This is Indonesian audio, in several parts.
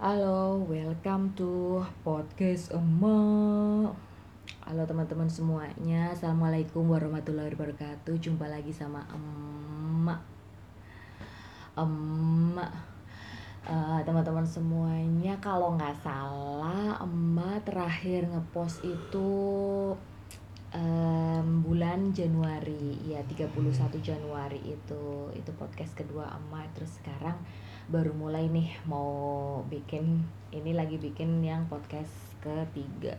Halo, welcome to podcast emak. Halo teman-teman semuanya, assalamualaikum warahmatullahi wabarakatuh. Jumpa lagi sama emak. Emak, uh, teman-teman semuanya, kalau nggak salah, emak terakhir ngepost itu um, bulan Januari, ya 31 Januari itu, itu podcast kedua emak. Terus sekarang baru mulai nih mau bikin ini lagi bikin yang podcast ketiga.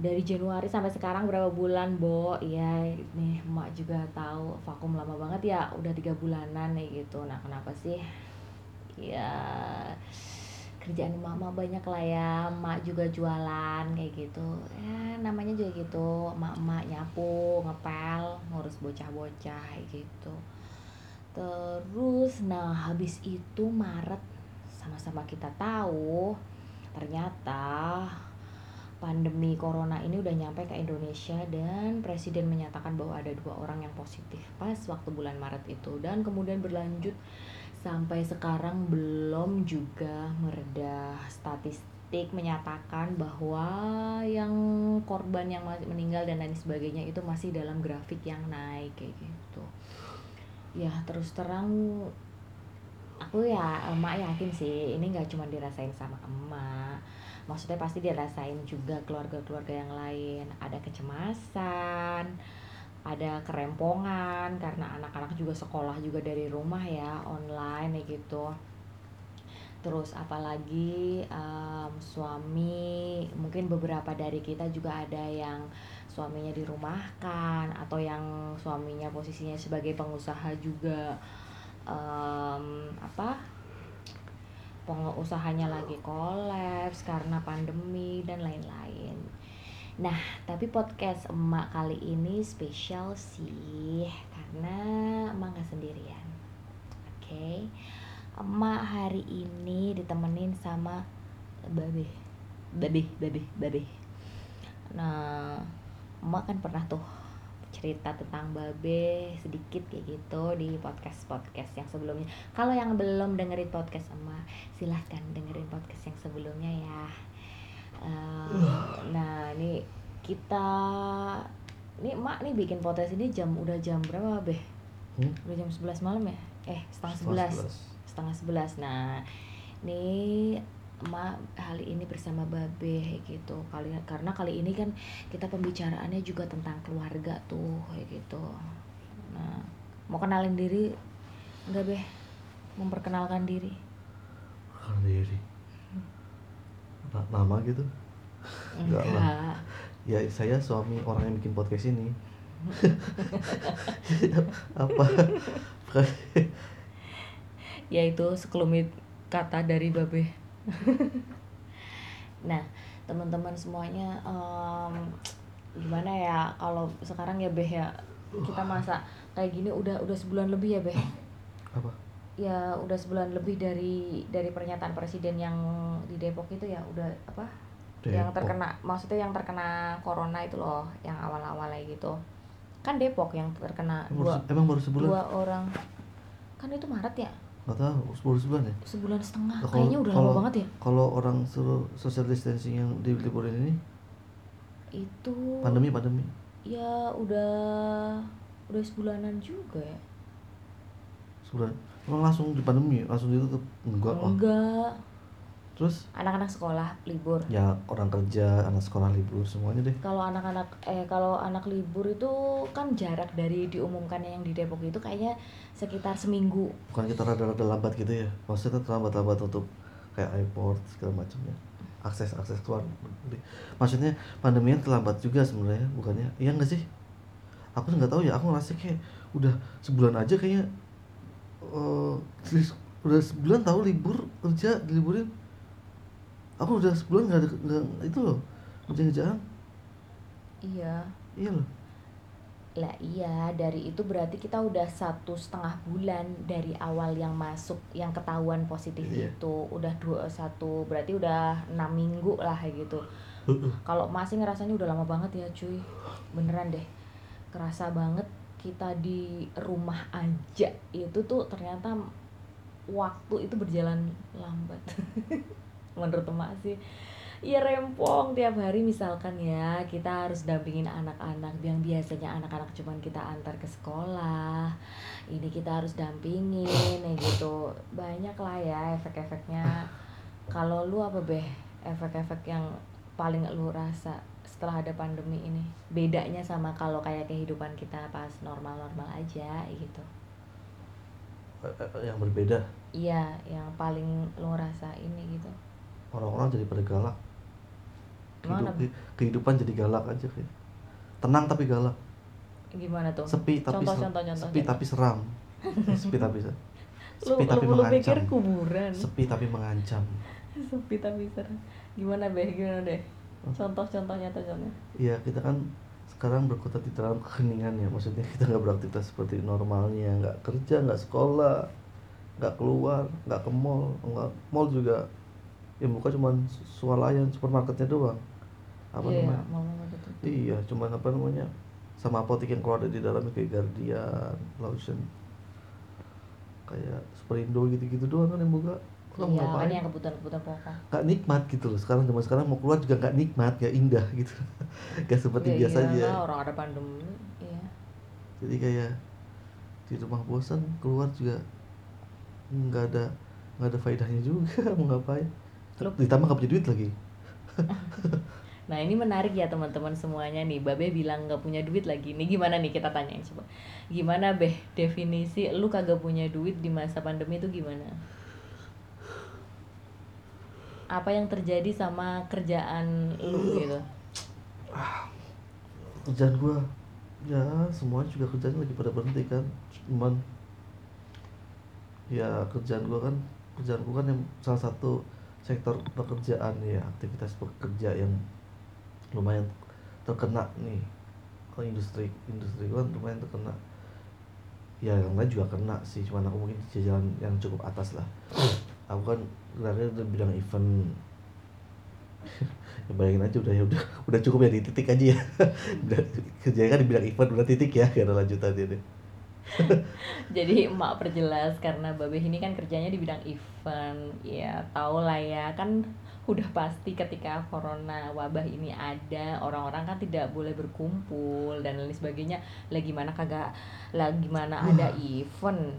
Dari Januari sampai sekarang berapa bulan Bo? Ya nih emak juga tahu vakum lama banget ya udah tiga bulanan nih gitu. Nah kenapa sih? Ya kerjaan mama banyak lah ya emak juga jualan kayak gitu. Ya namanya juga gitu emak-emak nyapu ngepel ngurus bocah-bocah gitu Terus nah habis itu Maret sama-sama kita tahu ternyata pandemi corona ini udah nyampe ke Indonesia dan presiden menyatakan bahwa ada dua orang yang positif pas waktu bulan Maret itu. Dan kemudian berlanjut sampai sekarang belum juga mereda. Statistik menyatakan bahwa yang korban yang meninggal dan lain sebagainya itu masih dalam grafik yang naik kayak gitu ya terus terang aku ya emak yakin sih ini nggak cuma dirasain sama emak. Maksudnya pasti dirasain juga keluarga-keluarga yang lain. Ada kecemasan ada kerempongan karena anak-anak juga sekolah juga dari rumah ya online gitu. Terus apalagi um, suami mungkin beberapa dari kita juga ada yang suaminya dirumahkan atau yang suaminya posisinya sebagai pengusaha juga um, apa pengusahanya lagi kolaps karena pandemi dan lain-lain. Nah, tapi podcast emak kali ini spesial sih karena emak gak sendirian. Oke. Okay? emak hari ini ditemenin sama babe babe babe babe nah emak kan pernah tuh cerita tentang babe sedikit kayak gitu di podcast podcast yang sebelumnya. Kalau yang belum dengerin podcast emak silahkan dengerin podcast yang sebelumnya ya. Uh, nah ini kita ini emak nih bikin podcast ini jam udah jam berapa be hmm? udah jam 11 malam ya? Eh setengah sebelas. Setengah sebelas. Nah ini emak kali ini bersama babe gitu. Kali karena kali ini kan kita pembicaraannya juga tentang keluarga tuh kayak gitu. Nah mau kenalin diri enggak be? Memperkenalkan diri. Kenalin diri? Nama gitu. Enggak lah. Ya saya suami orang yang bikin podcast ini. Apa? Yaitu sekelumit kata dari babe nah teman-teman semuanya um, gimana ya kalau sekarang ya beh ya kita masa kayak gini udah udah sebulan lebih ya beh? Apa? Ya udah sebulan lebih dari dari pernyataan presiden yang di Depok itu ya udah apa? Depok. yang terkena maksudnya yang terkena corona itu loh yang awal-awalnya gitu. Kan Depok yang terkena dua emang baru sebulan? dua orang. Kan itu Maret ya Gak tahu, sepuluh sebulan ya? Sebulan setengah, nah, kayaknya udah lama banget ya? Kalau orang suruh social distancing yang di liburan ini? Itu Pandemi, pandemi. Ya udah Udah sebulanan juga ya. Sebulan. Emang langsung di pandemi, langsung ditutup? Enggak Enggak Terus? Anak-anak sekolah libur. Ya orang kerja, anak sekolah libur semuanya deh. Kalau anak-anak eh kalau anak libur itu kan jarak dari diumumkannya yang di Depok itu kayaknya sekitar seminggu. Bukan kita rada-rada lambat gitu ya? Maksudnya terlambat-lambat untuk kayak airport segala macamnya akses akses keluar maksudnya pandeminya terlambat juga sebenarnya bukannya iya nggak sih aku nggak tahu ya aku ngerasa kayak udah sebulan aja kayaknya uh, udah sebulan tahu libur kerja diliburin aku udah sebulan nggak ada nggak itu loh kerja-kerjaan iya. Iya loh. Lah iya dari itu berarti kita udah satu setengah bulan dari awal yang masuk yang ketahuan positif iya. itu. Udah dua satu berarti udah enam minggu lah gitu. Kalau masih ngerasanya udah lama banget ya cuy. Beneran deh. Kerasa banget kita di rumah aja. Itu tuh ternyata waktu itu berjalan lambat menurut emak sih. Iya rempong tiap hari misalkan ya kita harus dampingin anak-anak yang biasanya anak-anak cuman kita antar ke sekolah. Ini kita harus dampingin ya gitu. Banyak lah ya efek-efeknya. Kalau lu apa beh? Efek-efek yang paling lu rasa setelah ada pandemi ini? Bedanya sama kalau kayak kehidupan kita pas normal-normal aja gitu. Eh, eh, yang berbeda? Iya yang paling lu rasa ini gitu orang-orang jadi pada galak. Kehidup- kehidupan jadi galak aja kayak tenang tapi galak. Gimana tuh? Sepi tapi contoh, contoh, contoh, sepi contoh. tapi seram. Sepi tapi lu, sepi tapi lu, pikir mengancam. kuburan? Sepi tapi mengancam. Sepi tapi serem gimana beh? Gimana deh? Contoh-contoh nyata contohnya Iya kita kan sekarang berkutat di dalam keheningan ya. Maksudnya kita nggak beraktivitas seperti normalnya. Nggak kerja nggak sekolah nggak keluar nggak ke mall. Nggak mall juga yang buka cuman swalayan supermarketnya doang. Apa iya namanya? iya cuman apa namanya? Sama apotek yang keluar dari dalamnya kayak Guardian, Lawson kayak Superindo gitu-gitu doang kan yang buka. Lo iya ngapain? yang kebutuhan-kebutuhan pokok. Nggak nikmat gitu loh. Sekarang zaman sekarang mau keluar juga nggak nikmat nggak indah gitu. Nggak seperti Ya biasanya iyalah, orang ada pandemi iya. Jadi kayak di rumah bosan keluar juga nggak ada nggak ada faedahnya juga. Mau ngapain Lu- ditambah nggak punya duit lagi. Nah ini menarik ya teman-teman semuanya nih. Babe bilang nggak punya duit lagi. Nih gimana nih kita tanyain coba. Gimana Beh? Definisi lu kagak punya duit di masa pandemi itu gimana? Apa yang terjadi sama kerjaan lu gitu? kerjaan gua. Ya semuanya juga kerjaan lagi pada berhenti kan. Cuman ya kerjaan gua kan kerjaan gua kan yang salah satu sektor pekerjaan ya aktivitas pekerja yang lumayan terkena nih. Ke industri industri kan lumayan terkena. Ya yang lain juga kena sih cuman aku mungkin di jajaran yang cukup atas lah. Aku kan geraknya di bidang event. Ya bayangin aja udah ya udah udah cukup ya di titik aja ya. Kerjanya kan di bidang event udah titik ya gak ada lanjutannya deh Jadi emak perjelas karena Babe ini kan kerjanya di bidang event. Ya tau lah ya. Kan udah pasti ketika corona wabah ini ada orang-orang kan tidak boleh berkumpul dan lain sebagainya. Lah gimana kagak lah gimana ada event?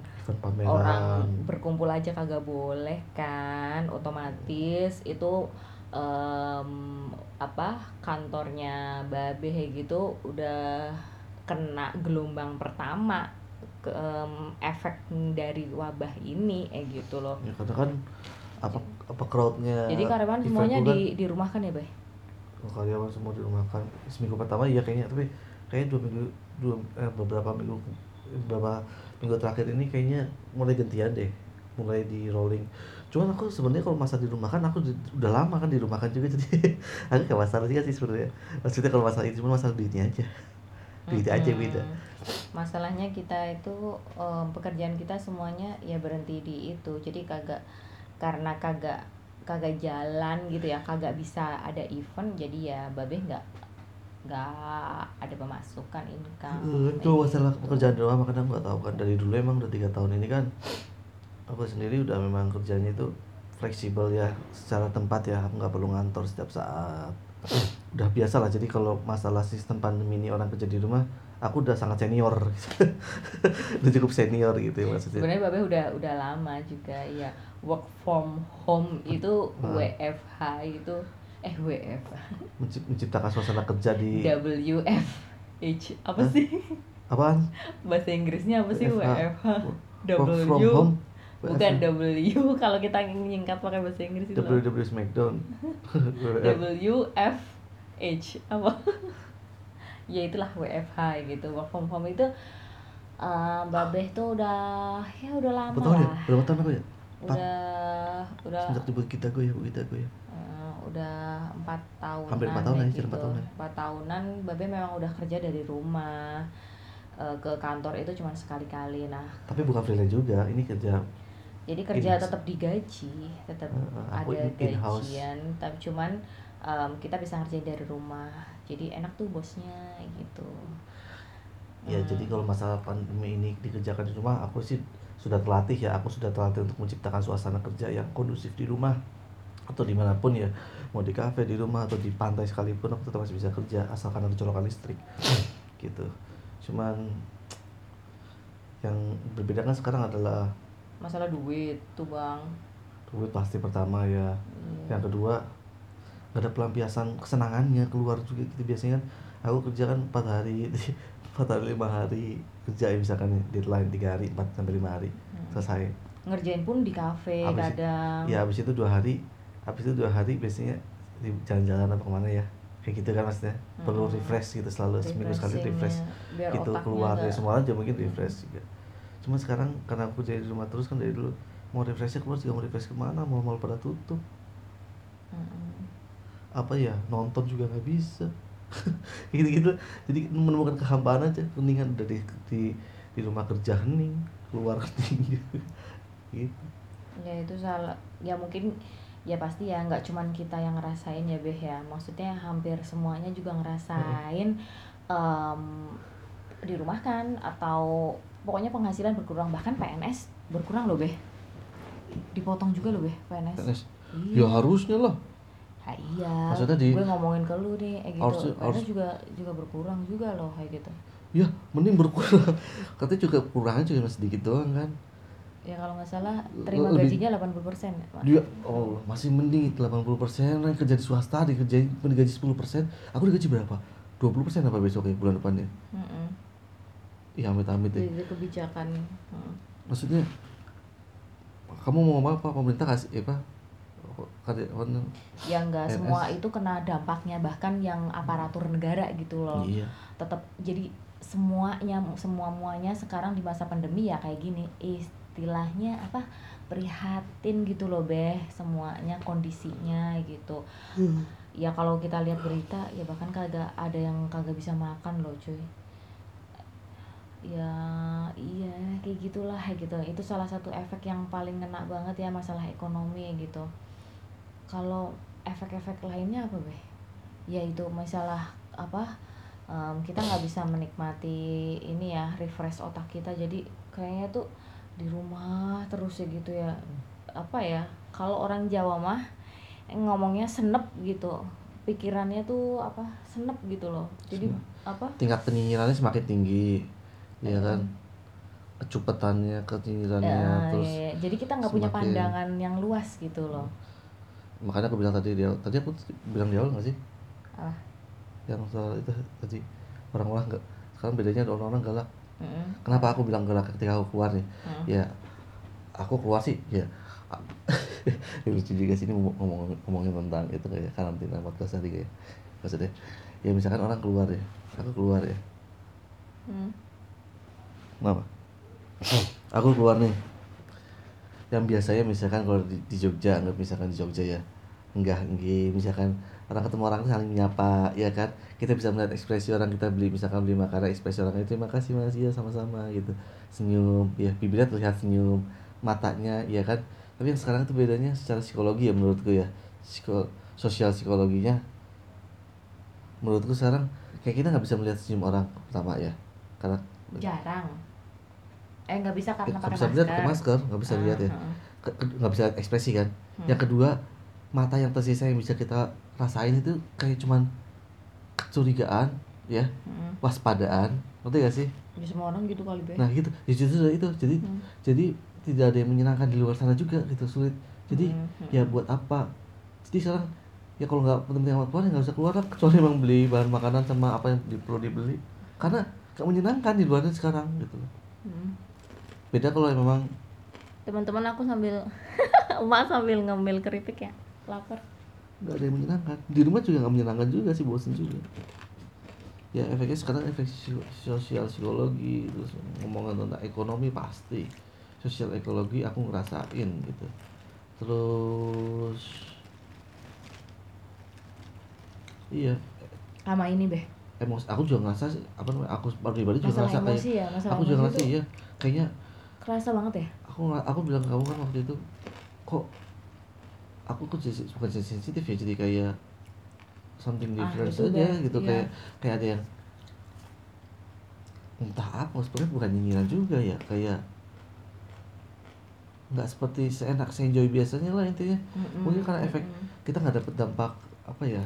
Orang berkumpul aja kagak boleh kan? Otomatis itu em, apa kantornya babe gitu udah kena gelombang pertama ke em, efek dari wabah ini eh gitu loh. Ya karena kan apa apa crowdnya jadi karyawan semuanya kan, di di rumah kan ya bay? Oh, karyawan semua di rumah kan seminggu pertama iya kayaknya tapi kayaknya dua minggu dua eh, beberapa minggu beberapa minggu terakhir ini kayaknya mulai gantian deh mulai di rolling. Cuman aku sebenarnya kalau masa di rumah kan aku di- udah lama kan di rumah kan juga jadi aku gak masalah juga sih sebenarnya. Maksudnya kalau masalah itu cuma masalah duitnya aja. Duitnya aja beda masalahnya kita itu em, pekerjaan kita semuanya ya berhenti di itu. Jadi kagak karena kagak kagak jalan gitu ya kagak bisa ada event jadi ya babe nggak nggak ada pemasukan income. Eh, itu masalah gitu. pekerjaan doang makanya aku gak tahu kan. Dari dulu emang udah tiga tahun ini kan aku sendiri udah memang kerjanya itu fleksibel ya secara tempat ya aku nggak perlu ngantor setiap saat udah biasa lah. Jadi kalau masalah sistem pandemi ini orang kerja di rumah aku udah sangat senior. Udah cukup senior gitu ya maksudnya. Sebenarnya babe udah udah lama juga ya work from home itu Ah. WFH itu eh WFH Menci- menciptakan suasana kerja di WFH apa Hah? sih? Apaan? Bahasa Inggrisnya apa sih WFH. WFH Work from W home? Bukan W kalau kita menyingkat pakai bahasa Inggris itu. Loh. WW Smackdown WFH apa? Ya itulah WFH gitu work from home itu eh, babeh tuh udah ya udah lama berapa tahun ya? berapa tahun aku ya? Udah udah sejak di kita gue ya kita gue ya. Eh, udah empat tahunan Hampir empat tahun ya hampir gitu. empat tahun ya. Empat tahunan babe memang udah kerja dari rumah Eh, ke kantor itu cuma sekali-kali. Nah tapi bukan freelance juga ini kerja jadi kerja tetap digaji tetap Heeh, aku ada in- gajian tapi cuman em, kita bisa ngerjain dari rumah. Jadi enak tuh bosnya gitu. Ya Hmm. jadi kalau masalah pandemi ini dikerjakan di rumah aku sih sudah terlatih ya. Aku sudah terlatih untuk menciptakan suasana kerja yang kondusif di rumah atau di mana pun ya. Mau di kafe di rumah atau di pantai sekalipun aku tetap masih bisa kerja asalkan ada colokan listrik. Gitu. Cuman yang berbeda kan sekarang adalah masalah duit tuh bang. Duit pasti pertama ya. Iya. yang kedua nggak ada pelampiasan kesenangannya keluar juga gitu. Biasanya kan aku kerja kan empat hari empat hari lima hari kerja ya misalkan deadline tiga hari empat sampai lima hari. Selesai. Ngerjain pun di kafe Habis- kadang. ya habis itu dua hari habis itu dua hari biasanya di jalan-jalan apa ke mana ya? Kayak gitu kan maksudnya. Perlu Hmm. refresh gitu selalu seminggu sekali refresh. biar gitu keluar ya semua juga mungkin refresh juga. Cuma sekarang karena aku jadi di rumah terus kan dari dulu mau refreshnya keluar juga mau refresh ke mana? Mau mal pada tutup. Mm-mm. Apa ya nonton juga nggak bisa. Gitu gitu jadi menemukan kehampaan aja. Mendingan dari di di rumah kerja hening keluar hening. Gitu. Ya itu salah. Ya mungkin ya pasti ya nggak cuman kita yang ngerasain ya beh ya. Maksudnya hampir semuanya juga ngerasain em, di rumah kan atau pokoknya penghasilan berkurang. Bahkan PNS berkurang loh beh. Dipotong juga loh beh PNS, PNS. Iya. ya harusnya lah Ha, iya. Maksudnya di- gue ngomongin ke lu nih eh gitu. Harusnya- PNS harus- juga juga berkurang juga loh kayak gitu. Ya mending berkurang. Katanya juga kurangnya juga masih sedikit doang kan? Ya kalau nggak salah terima Lebih- gajinya 80% persen dia oh masih mending 80% persen. Kerja di swasta dikerjain digaji 10% persen. Aku digaji berapa? 20% persen apa besok ya bulan depannya? Iya amit amit deh jadi kebijakan mm. maksudnya kamu mau apa? Pemerintah kasih apa? Ya nggak PNS. semua itu kena dampaknya bahkan yang aparatur negara gitu loh. Iya. Tetap jadi semuanya semua muanya sekarang di masa pandemi ya kayak gini. Istilahnya apa? Prihatin gitu loh beh semuanya kondisinya gitu. Ya kalau kita lihat berita ya bahkan kagak ada yang kagak bisa makan loh cuy. Ya iya kayak gitulah kayak gitu. Itu salah satu efek yang paling kena banget ya masalah ekonomi gitu kalau efek-efek lainnya apa beh? Ya itu masalah apa em, kita nggak bisa menikmati ini ya refresh otak kita. Jadi kayaknya tuh di rumah terus ya gitu ya. Apa ya kalau orang Jawa mah ngomongnya senep gitu. Pikirannya tuh apa senep gitu loh. Jadi apa? Tingkat penyinyirannya semakin tinggi ya kan? Kecupetannya kenyinyirannya Ya, terus iya, iya. jadi kita nggak punya pandangan yang luas gitu loh makanya aku bilang tadi dia tadi aku bilang di awal nggak sih? Ah yang soal itu tadi orang-orang nggak sekarang bedanya ada orang-orang galak. Mm-mm, kenapa aku bilang galak ketika aku keluar nih? Mm. ya aku keluar sih ya. Lucu juga sih ini ngomong ngomong- ngomongin tentang itu kayak karantina 14 hari kayak maksudnya ya misalkan orang keluar ya aku keluar ya. Mm. kenapa? Aku keluar nih yang biasanya misalkan kalau di, di Jogja nggak misalkan di Jogja ya enggak enggak misalkan orang ketemu orang saling menyapa ya kan? Kita bisa melihat ekspresi orang kita beli misalkan beli makanan ekspresi orang itu terima kasih mas ya sama-sama gitu. Senyum ya bibirnya terlihat senyum matanya ya kan? Tapi yang sekarang itu bedanya secara psikologi ya menurutku ya. Psiko, sosial psikologinya menurutku sekarang kayak kita nggak bisa melihat senyum orang pertama ya. Karena jarang eh nggak bisa karena nggak pakai bisa masker ke masker. nggak bisa Ah, lihat ya. ah, ke- nggak bisa ekspresi kan. Hmm. yang kedua mata yang tersisa yang bisa kita rasain itu kayak cuman kecurigaan ya. Mm. waspadaan ngerti gak sih? Ya, semua orang gitu kali be. Nah gitu. Ya justru itu. Jadi Hmm. jadi tidak ada yang menyenangkan di luar sana juga gitu sulit. Jadi Hmm, hmm. ya buat apa? Jadi sekarang ya kalau nggak penting amat keluar ya nggak usah keluar lah. Kecuali emang beli bahan makanan sama apa yang perlu dibeli. Karena gak menyenangkan di luarnya sekarang gitu. Mm. Beda kalau memang teman-teman aku sambil emak sambil ngemil keripik ya lapar. Nggak ada yang menyenangkan. Di rumah juga nggak menyenangkan juga sih bosen juga. Ya efeknya sekarang efek sosial psikologi terus ngomongin tentang ekonomi pasti. Sosial ekologi aku ngerasain gitu. Terus iya. Sama ini be emosi aku juga ngerasa sih, apa namanya aku pribadi juga masalah ngerasa kayak ya aku juga ngerasa iya kayaknya kerasa banget ya aku aku bilang kamu kan waktu itu kok aku kok jadi bukan jadi sensitif ya jadi kayak something Ah, different ya sudah, aja gitu iya. kayak kayak ada yang entah apa sebenarnya bukan nyinyiran juga ya kayak nggak seperti seenak seenjoy biasanya lah intinya Mm-mm, mungkin karena efek mm-mm. kita nggak dapet dampak apa ya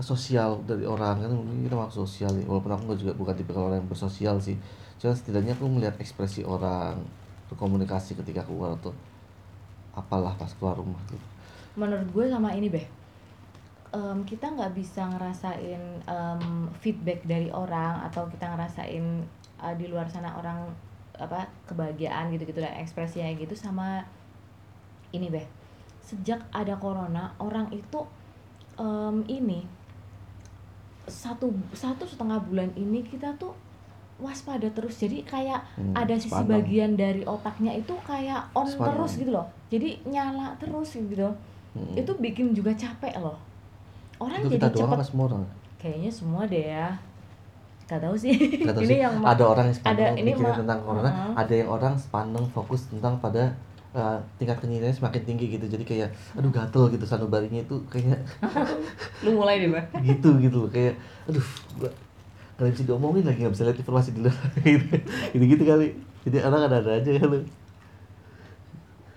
sosial dari orang kan mungkin kita masuk sosial ya. walaupun aku juga bukan tipe orang yang bersosial sih cuma setidaknya aku melihat ekspresi orang berkomunikasi ketika keluar atau apalah pas keluar rumah gitu. Menurut gue sama ini beh. Em, kita nggak bisa ngerasain em, feedback dari orang atau kita ngerasain eh, di luar sana orang apa kebahagiaan gitu gitu lah ekspresinya gitu sama ini beh. Sejak ada corona orang itu em, ini satu satu setengah bulan ini kita tuh waspada terus. Jadi kayak Hmm, ada sisi bagian dari otaknya itu kayak on terus gitu loh. Jadi nyala terus gitu. Mm-mm. itu bikin juga capek loh. Orang itu jadi kita doang cepet semua orang? Kayaknya semua deh ya. Gak tahu sih. Nggak tahu ini sih. yang ada orang yang ada- ini mikirin tentang corona Heeh. ada yang orang sepaneng fokus tentang pada uh, tingkat kenyiriannya semakin tinggi gitu. Jadi kayak aduh gatel gitu sanubarinya itu kayaknya lu mulai deh bang gitu gitu loh. Kayak aduh gua nggak bisa diomongin lagi nggak bisa lihat informasi di luar. Gitu. Gitu gitu kali. Jadi orang ada ada aja kan.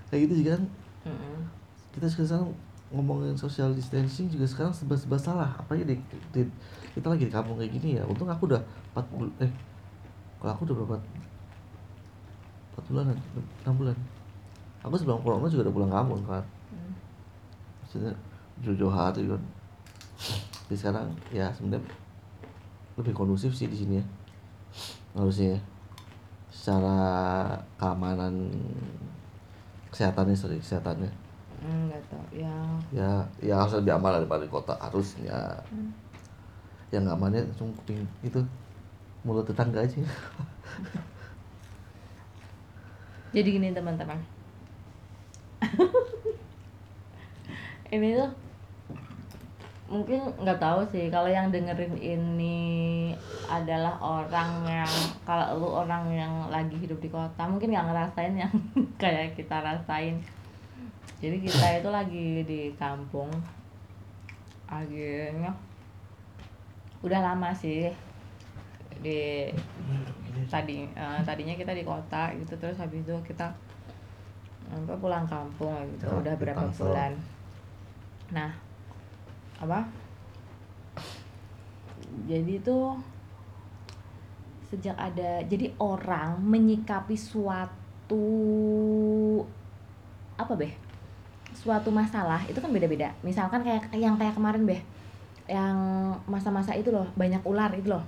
Kayak gitu juga kan. Kita sekarang ngomongin social distancing juga sekarang sebab-sebab salah. Apa ya di, di- kita lagi di kampung kayak gini ya. Untung aku udah 4 bulan eh kalau aku udah berapa? 4 bulan 6 bulan. Aku sebelum corona juga udah pulang kampung kan. Maksudnya jauh-jauh hari kan. Jadi sekarang ya sebenarnya lebih kondusif sih di sini ya. Harusnya ya. secara keamanan kesehatannya sorry kesehatannya. Nggak tahu ya. Ya ya harus lebih aman daripada di kota harusnya. Yang nggak amannya cuma kuping itu mulut tetangga aja. Jadi gini teman-teman. Ini tuh mungkin nggak tahu sih. Kalau yang dengerin ini adalah orang yang kalau lu orang yang lagi hidup di kota mungkin nggak ngerasain yang kayak kita rasain. Jadi kita itu lagi di kampung. Akhirnya udah lama sih di tadi eh, tadinya kita di kota gitu terus habis itu kita apa pulang kampung gitu. Udah berapa bulan. Nah apa? Jadi tuh sejak ada jadi orang menyikapi suatu apa beh? Suatu masalah itu kan beda-beda. Misalkan kayak yang kayak kemarin beh. Yang masa-masa itu loh banyak ular itu loh.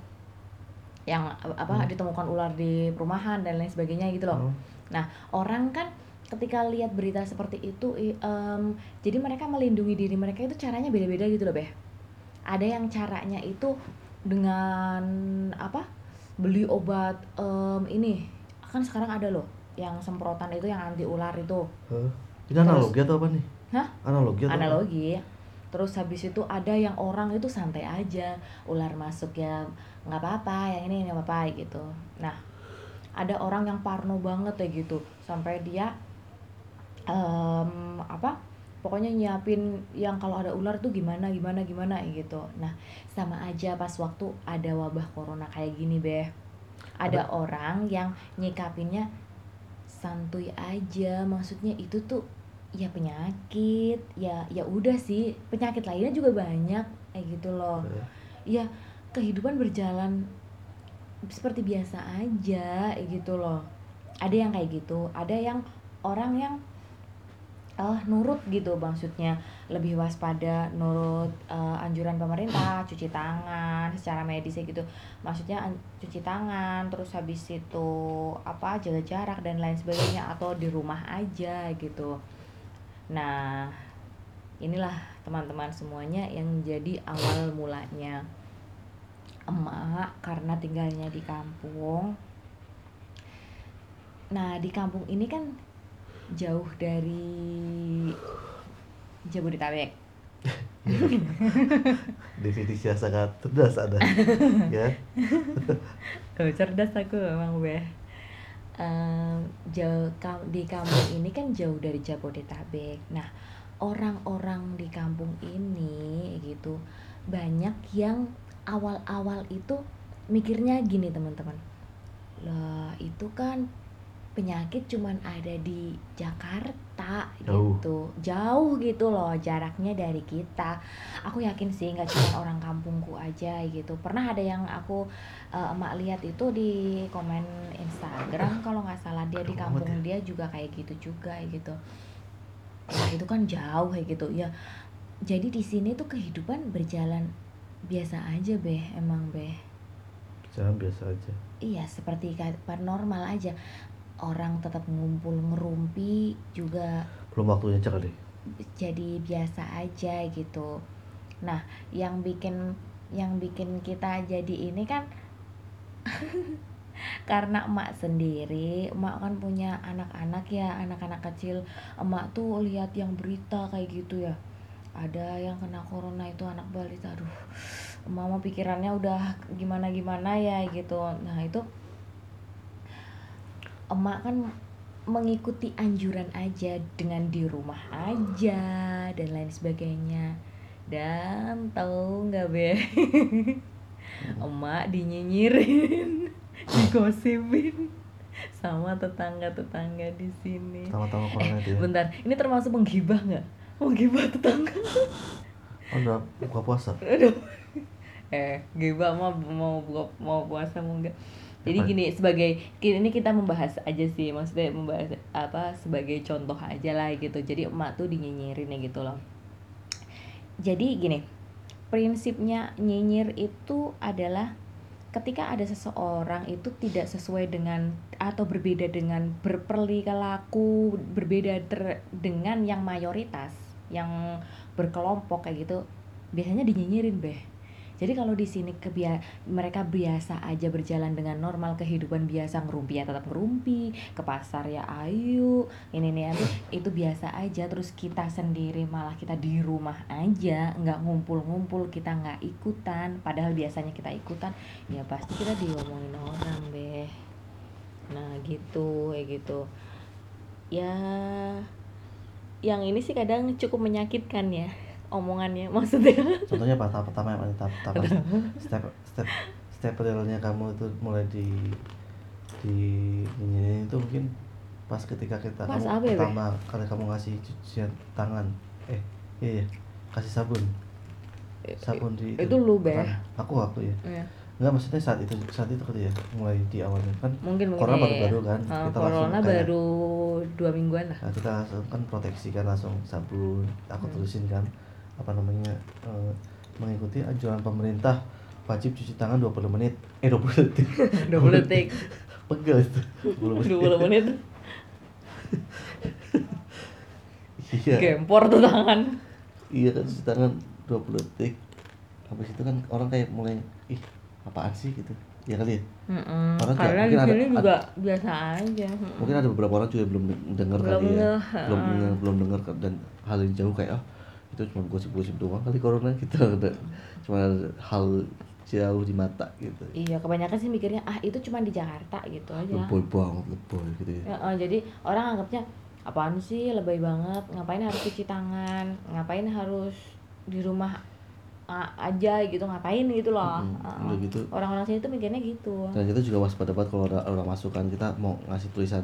Yang apa Hmm. ditemukan ular di perumahan dan lain sebagainya gitu loh. Oh, Nah, orang kan ketika lihat berita seperti itu, em, jadi mereka melindungi diri mereka itu caranya beda-beda gitu loh, Beh. Ada yang caranya itu dengan apa? Beli obat em, ini. Kan sekarang ada loh yang semprotan itu yang anti ular itu. Hah? ini analogi atau apa nih Hah? analogi atau apa? Analogi. Terus habis itu ada yang orang itu santai aja, ular masuk ya nggak apa-apa, yang ini nggak apa-apa gitu. Nah, ada orang yang parno banget ya gitu, sampai dia em, apa? Pokoknya nyiapin yang kalau ada ular tuh gimana gimana gimana gitu. Nah, sama aja pas waktu ada wabah corona kayak gini, Beh. Ada orang yang nyikapinnya santuy aja, maksudnya itu tuh ya penyakit ya ya udah sih penyakit lainnya juga banyak kayak gitu loh Ya. ya kehidupan berjalan seperti biasa aja gitu loh ada yang kayak gitu ada yang orang yang eh nurut gitu maksudnya. Lebih waspada nurut eh, anjuran pemerintah cuci tangan secara medis gitu. Maksudnya cuci tangan terus habis itu apa jaga jarak dan lain sebagainya atau di rumah aja gitu. Nah inilah teman-teman semuanya yang jadi awal mulanya. Emak karena tinggalnya di kampung. Nah di kampung ini kan jauh dari Jabodetabek definisi yang sangat cerdas ada ya cerdas aku emang beh. Em, jauh di kampung ini kan jauh dari Jabodetabek. Nah, orang-orang di kampung ini gitu banyak yang awal-awal itu mikirnya gini teman-teman. Lah, itu kan penyakit cuman ada di Jakarta Jauh. gitu. Jauh gitu loh jaraknya dari kita. Aku yakin sih nggak cuma orang kampungku aja gitu. Pernah ada yang aku eh, emak lihat itu di komen Instagram kalau nggak salah dia di kampung amat dia juga kayak gitu juga gitu. Nah itu kan jauh kayak gitu. Ya jadi di sini tuh kehidupan berjalan biasa aja beh emang beh. Jangan biasa aja. Iya, seperti paranormal aja. Orang tetap ngumpul ngerumpi juga belum waktunya aja kali jadi biasa aja gitu. Nah, yang bikin yang bikin kita jadi ini kan karena emak sendiri, emak kan punya anak-anak ya, anak-anak kecil. Emak tuh lihat yang berita kayak gitu ya. Ada yang kena corona itu anak balita. Aduh, emak mah pikirannya udah gimana-gimana ya gitu. Nah, itu emak kan mengikuti anjuran aja dengan di rumah aja dan lain sebagainya. Dan tahu nggak be? Emak dinyinyirin digosipin sama tetangga-tetangga di sini. Sama-sama itu ya bentar. Ini termasuk menggibah nggak? Menggibah tetangga. Oh udah buka puasa? Aduh. eh gibah mah mau buka mau puasa mau enggak jadi gini sebagai ini kita membahas aja sih maksudnya membahas apa sebagai contoh aja lah gitu. Jadi emak tuh dinyinyirin ya gitu loh. Jadi gini prinsipnya nyinyir itu adalah ketika ada seseorang itu tidak sesuai dengan atau berbeda dengan berperlilaku berbeda ter- dengan yang mayoritas yang berkelompok kayak gitu biasanya dinyinyirin beh jadi kalau di sini kebia mereka biasa aja berjalan dengan normal kehidupan biasa ngerumpi ya tetap ngerumpi ke pasar ya ayo ini nih itu itu biasa aja terus kita sendiri malah kita di rumah aja nggak ngumpul-ngumpul kita nggak ikutan. Padahal biasanya kita ikutan ya pasti kita diomongin orang beh nah gitu kayak gitu. Ya yang ini sih kadang cukup menyakitkan ya omongannya maksudnya. Contohnya apa tahap pertama apa tahap pertama. Step step step realnya kamu itu mulai di di ini itu mungkin pas ketika kita Pas kamu apa ya, pertama kali kamu ngasih cucian tangan eh iya, iya kasih sabun. Sabun di itu lu, Be. tangan. aku aku ya. Ya, Enggak maksudnya saat itu saat itu kali ya mulai di awalnya kan mungkin mungkin. corona ya, baru-baru ya. kan Ah, kita langsung corona kayak baru dua mingguan lah. Nah, kita langsung kan proteksi kan langsung sabun aku Hmm. tulisin kan apa namanya eh, mengikuti anjuran pemerintah wajib cuci tangan 20 menit. Eh 20 detik. 20 detik. Pegel itu. 20 menit 20 menit. Iya. Gempor tuh tangan. Iya kan cuci tangan 20 detik. Habis itu kan orang kayak mulai ih apaan sih? gitu. Ya kali ya. Mm-mm, Orang juga- karena di mungkin ada- sini juga biasa aja. Mungkin ada beberapa orang juga belum dengar kali ya. Belum dengar belum dengar dan hal yang jauh kayak ah itu cuma gosip-gosip doang kali corona kita ada cuma hal jauh di mata gitu. Iya kebanyakan sih mikirnya ah itu cuma di Jakarta gitu aja. Lebay banget lebay gitu ya. Ya, eh, jadi orang anggapnya apaan sih lebay banget ngapain harus cuci tangan ngapain harus di rumah aja gitu ngapain? gitu loh. Eh, udah gitu. orang-orang sini tuh mikirnya gitu. Dan kita juga waspada banget kalau ada orang masuk kan kita mau ngasih tulisan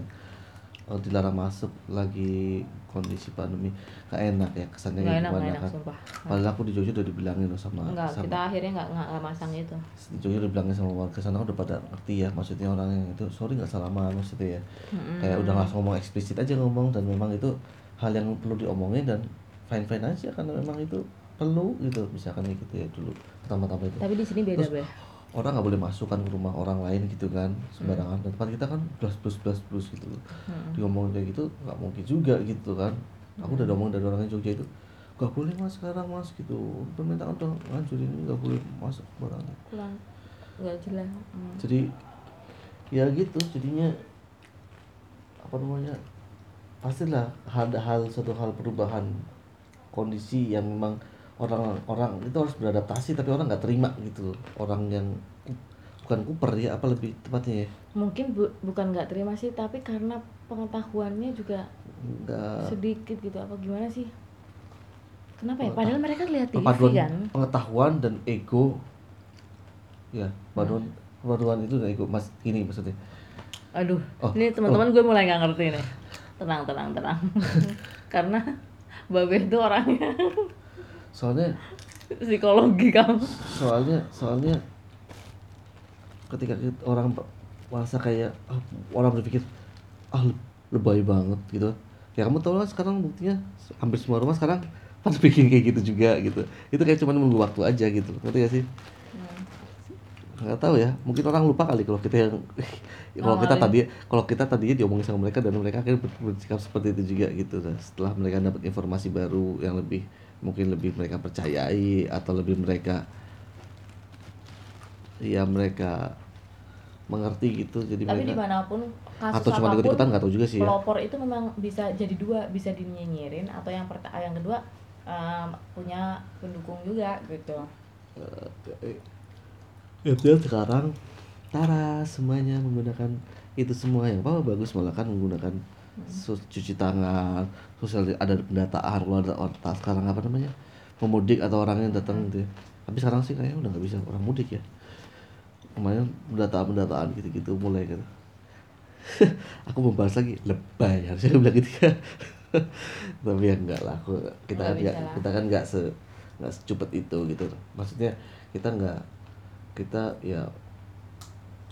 eh, dilarang masuk lagi kondisi pandemi. Gak enak ya kesannya gitu enak banyak enak kan? sumpah. Padahal aku di Jogja udah dibilangin loh sama enggak sama kita akhirnya nggak nggak masang itu. Di Jogja udah bilangin sama warga sana udah pada ngerti ya maksudnya orang yang itu sorry nggak salaman maksudnya ya. Mm-mm. kayak udah langsung ngomong eksplisit aja ngomong dan memang itu hal yang perlu diomongin dan fine fine aja karena memang itu perlu gitu misalkan gitu ya dulu pertama-tama itu. Tapi di sini beda Terus, orang nggak boleh masuk kan ke rumah orang lain gitu kan sembarangan. Dan tempat kita kan plus plus plus plus gitu Mm. diomongin kayak gitu nggak mungkin juga gitu kan. Aku udah ngomong dari orangnya Jogja itu nggak boleh mas sekarang mas gitu. Pemerintah udah ngancurin ini nggak boleh masuk barangnya kurang nggak jelas. Mm. jadi ya gitu jadinya apa namanya pastilah ada hal satu hal perubahan kondisi yang memang orang orang itu harus beradaptasi tapi orang nggak terima gitu orang yang bukan kuper ya apa lebih tepatnya ya? Mungkin bu- bukan nggak terima sih tapi karena pengetahuannya juga nggak. sedikit gitu apa gimana sih? Kenapa ya? Padahal mereka lihat TV kan? pengetahuan dan ego. Ya perpaduan perpaduan itu dan ego. Mas gini maksudnya. Aduh, Oh, ini teman-teman gue mulai nggak ngerti nih. Tenang, tenang, tenang. Karena Babe itu orangnya soalnya psikologi kamu. soalnya soalnya ketika orang merasa kayak ah, orang berpikir ah le- lebay banget gitu. Ya kamu tahu lah sekarang buktinya hampir semua rumah sekarang pada bikin kayak gitu juga gitu. Itu kayak cuma menunggu waktu aja gitu. Ngerti gak sih? Nggak tahu ya mungkin orang lupa kali kalau kita yang kalau kita Awalnya. tadi kalau kita tadinya diomongin sama mereka dan mereka akhirnya ber- bersikap seperti itu juga gitu. Nah, setelah mereka dapat informasi baru yang lebih mungkin lebih mereka percayai atau lebih mereka ya mereka mengerti gitu. Jadi Tapi mereka di mana pun kasus atau cuma apa pun, ikut-ikutan nggak tahu juga sih ya. pelopor itu memang bisa jadi dua, bisa dinyinyirin atau yang perta yang kedua em, punya pendukung juga gitu. ya. Dia sekarang Tara semuanya menggunakan itu semua. Yang apa bagus malah kan menggunakan cuci tangan sosial ada pendataan kalau ada orang sekarang apa namanya pemudik atau orang yang datang gitu ya. tapi sekarang sih kayaknya udah nggak bisa orang mudik ya. Kemarin pendataan pendataan gitu gitu mulai gitu. Aku mau bahas lagi lebay harusnya bilang gitu ya. Tapi ya enggak lah aku kita kan Nggak enggak lah. kita kan enggak se enggak secepet itu gitu. Maksudnya kita enggak kita ya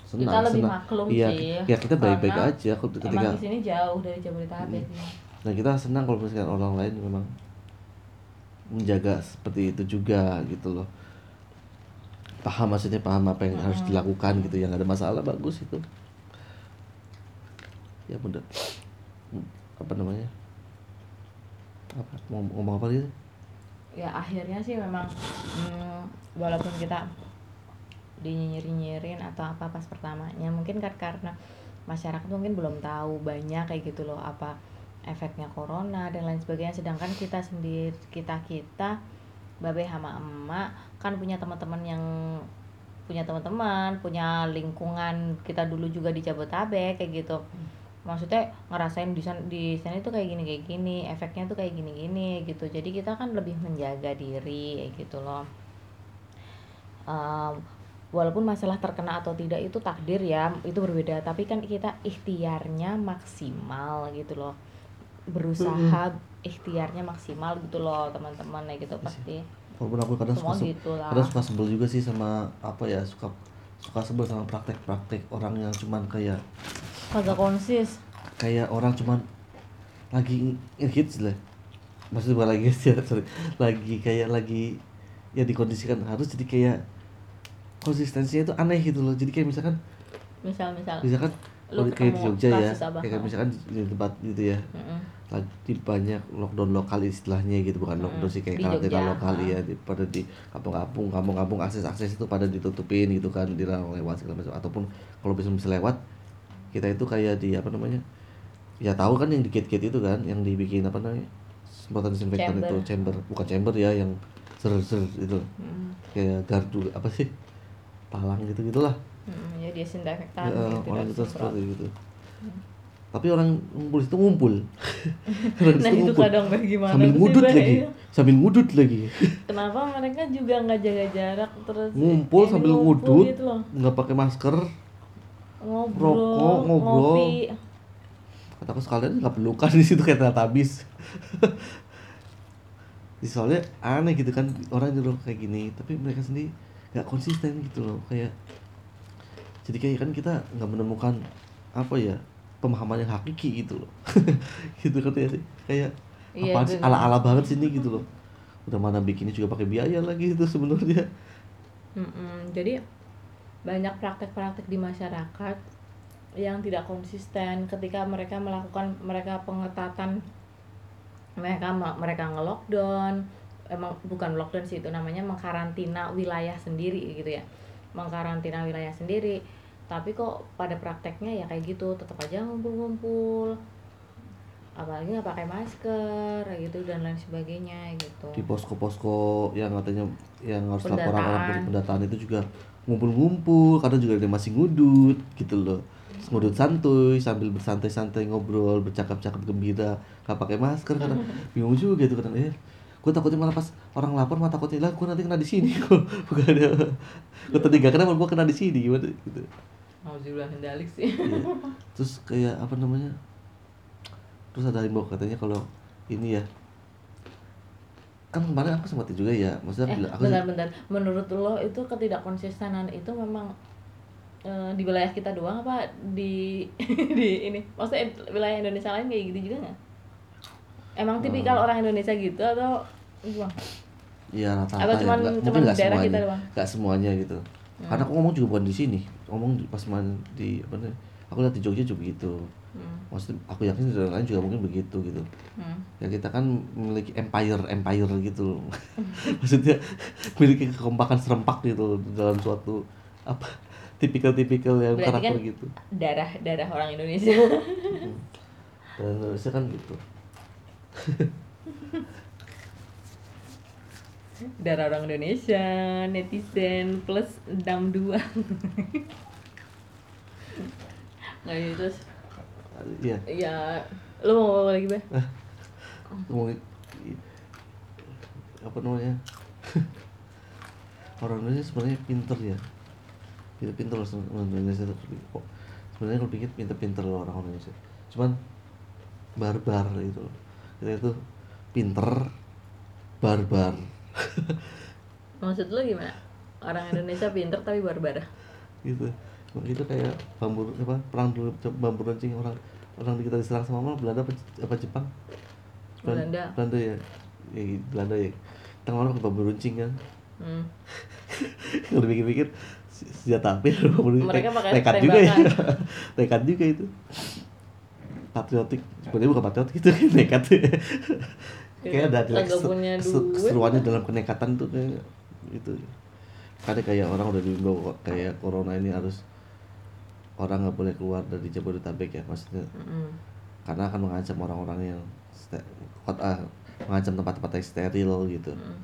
senang Kita lebih senang. maklum iya, sih, ya kita baik-baik aja aku ketika Emang di sini jauh dari Jabodetabek. Sih. nah kita senang kalau misalkan orang lain memang menjaga seperti itu juga gitu loh. Paham maksudnya paham apa yang harus dilakukan gitu yang ada masalah bagus itu. Ya bener apa namanya? Apa? Mau ngomong apa gitu ya akhirnya sih memang mm, walaupun kita dinyinyirin atau apa pas pertamanya. Mungkin kan karena masyarakat mungkin belum tahu banyak kayak gitu loh apa efeknya corona dan lain sebagainya. Sedangkan kita sendiri kita kita babe sama emak kan punya teman-teman yang punya teman-teman punya lingkungan kita dulu juga di Jabotabek kayak gitu. Maksudnya ngerasain di sana di sana itu kayak gini kayak gini efeknya tuh kayak gini gini gitu. Jadi kita kan lebih menjaga diri kayak gitu loh. Em, walaupun masalah terkena atau tidak itu takdir ya itu berbeda. Tapi kan kita ikhtiarnya maksimal gitu loh. Berusaha ikhtiarnya maksimal gitu loh teman-teman ya gitu pasti. Walaupun aku kadang semua suka gitu lah. kadang suka sebel juga sih sama apa ya suka suka sebel sama praktek-praktek orang yang cuman kayak kagak konsis. kayak orang cuman lagi hits lah. Maksudnya bukan lagi ya sorry. Lagi kayak lagi ya dikondisikan. Harus jadi kayak konsistensinya itu aneh gitu loh. Jadi kayak misalkan misal misal. misalkan Lu kayak di Jogja ya apa? kayak misalkan di tempat gitu ya. Mm-mm. lagi banyak lockdown lokal istilahnya gitu bukan lockdown sih kayak karantina lokal ya di, pada di kampung-kampung kampung-kampung akses-akses itu pada ditutupin gitu kan dilarang lewat segala macam. Ataupun kalau bisa bisa lewat kita itu kayak di apa namanya ya tahu kan yang di gate-gate itu kan yang dibikin apa namanya semprotan disinfektan Chamber. itu chamber. Bukan chamber ya yang ser-ser itu. Mm-mm. kayak gardu apa sih talang gitu gitulah Mm-mm, ya disinfektan ya, gitu orang itu seperti itu. Tapi orang ngumpul itu ngumpul. Orang nah itu ngumpul. kadang Bang, gimana sambil sih, ngudut Bang? lagi sambil ngudut lagi. Kenapa mereka juga nggak jaga jarak terus? Ngumpul ini sambil ngumpul ngudut gitu nggak pakai masker ngobrol Rokok, ngobrol. ngopi. Kataku sekalian nggak pelukan di situ kayak habis. Di soalnya aneh gitu kan orang nyuruh kayak gini tapi mereka sendiri nggak konsisten gitu loh. Kayak jadi kayak kan kita nggak menemukan apa ya pemahaman yang hakiki gitu loh. Gitu kan ya sih? Kayak Iya, apaan sih? bener. ala ala banget sih ini gitu loh. Udah mana bikinnya juga pakai biaya lagi itu sebenarnya. Mm-mm, jadi banyak praktek-praktek di masyarakat yang tidak konsisten ketika mereka melakukan mereka pengetatan mereka mereka nge-lockdown emang bukan lockdown sih itu namanya mengkarantina wilayah sendiri gitu ya. Mengkarantina wilayah sendiri. Tapi kok pada prakteknya ya kayak gitu tetap aja ngumpul-ngumpul. Apalagi nggak pakai masker gitu dan lain sebagainya gitu. Di posko-posko yang katanya yang harus laporan orang pendataan. itu juga ngumpul-ngumpul kadang juga ada masih ngudut gitu loh. Terus ngudut santuy sambil bersantai-santai ngobrol bercakap-cakap gembira gak pakai masker kadang bingung juga gitu kadang eh gue takutnya malah pas orang lapor malah takutnya lah gue nanti kena di sini. Bukan ada gue tadi gak kena malah gue kena di sini? Gimana gitu. Alhamdulillah hendalik sih. Iya. terus kayak apa namanya terus ada himbau katanya kalau ini ya kan kemarin aku sempat juga ya maksudnya eh bilang aku bentar-bentar menurut lo itu ketidakkonsistenan itu memang eh, di wilayah kita doang apa di di ini? Maksudnya wilayah Indonesia lain kayak gitu juga nggak emang tipikal Hmm. orang Indonesia gitu atau gimana ya rata-rata Atau ya. cuman- nggak- cuman daerah semuanya. kita doang? nggak semuanya gitu. Karena aku ngomong juga bukan di sini. Ngomong di, pas main di apa nih aku lihat di Jogja juga begitu hmm. maksudnya aku yakin di daerah lain juga mungkin begitu gitu. Hmm. ya kita kan memiliki empire empire gitu loh. Maksudnya memiliki kekompakan serempak gitu dalam suatu apa tipikal-tipikal yang Berarti karakter kan- gitu. darah darah orang Indonesia. Dan Indonesia kan gitu darah orang Indonesia netizen plus 62 nggak gitu terus. Iya. Ya lo mau ngomong lagi be? Ngomongin apa namanya? Orang Indonesia sebenarnya pinter ya. Pinter pinter loh orang Indonesia. Itu kok sebenarnya kalau pikir pinter pinter loh orang Indonesia. Cuman barbar gitu loh kita itu pinter barbar. Maksud lo gimana? Orang Indonesia pinter tapi barbar gitu. Itu kayak bambu apa perang dulu bambu runcing orang orang kita diserang sama mana Belanda apa, apa Jepang? Belan- Belanda. Belanda ya? Ya Belanda ya? Kita ngomong ke bambu runcing kan? Hmm. kalau pikir-pikir senjata api Mereka pakai nekat juga ya. nekat juga itu patriotik. Sebenarnya bukan patriotik itu nekat. Kayak ada keseruannya dalam kenekatan tuh kayak itu karena kayak orang udah diimbau kayak corona ini harus orang nggak boleh keluar dari Jabodetabek ya maksudnya. Mm-mm. karena akan mengancam orang-orang yang ste- kot- ah, mengancam tempat-tempat yang steril gitu. Mm.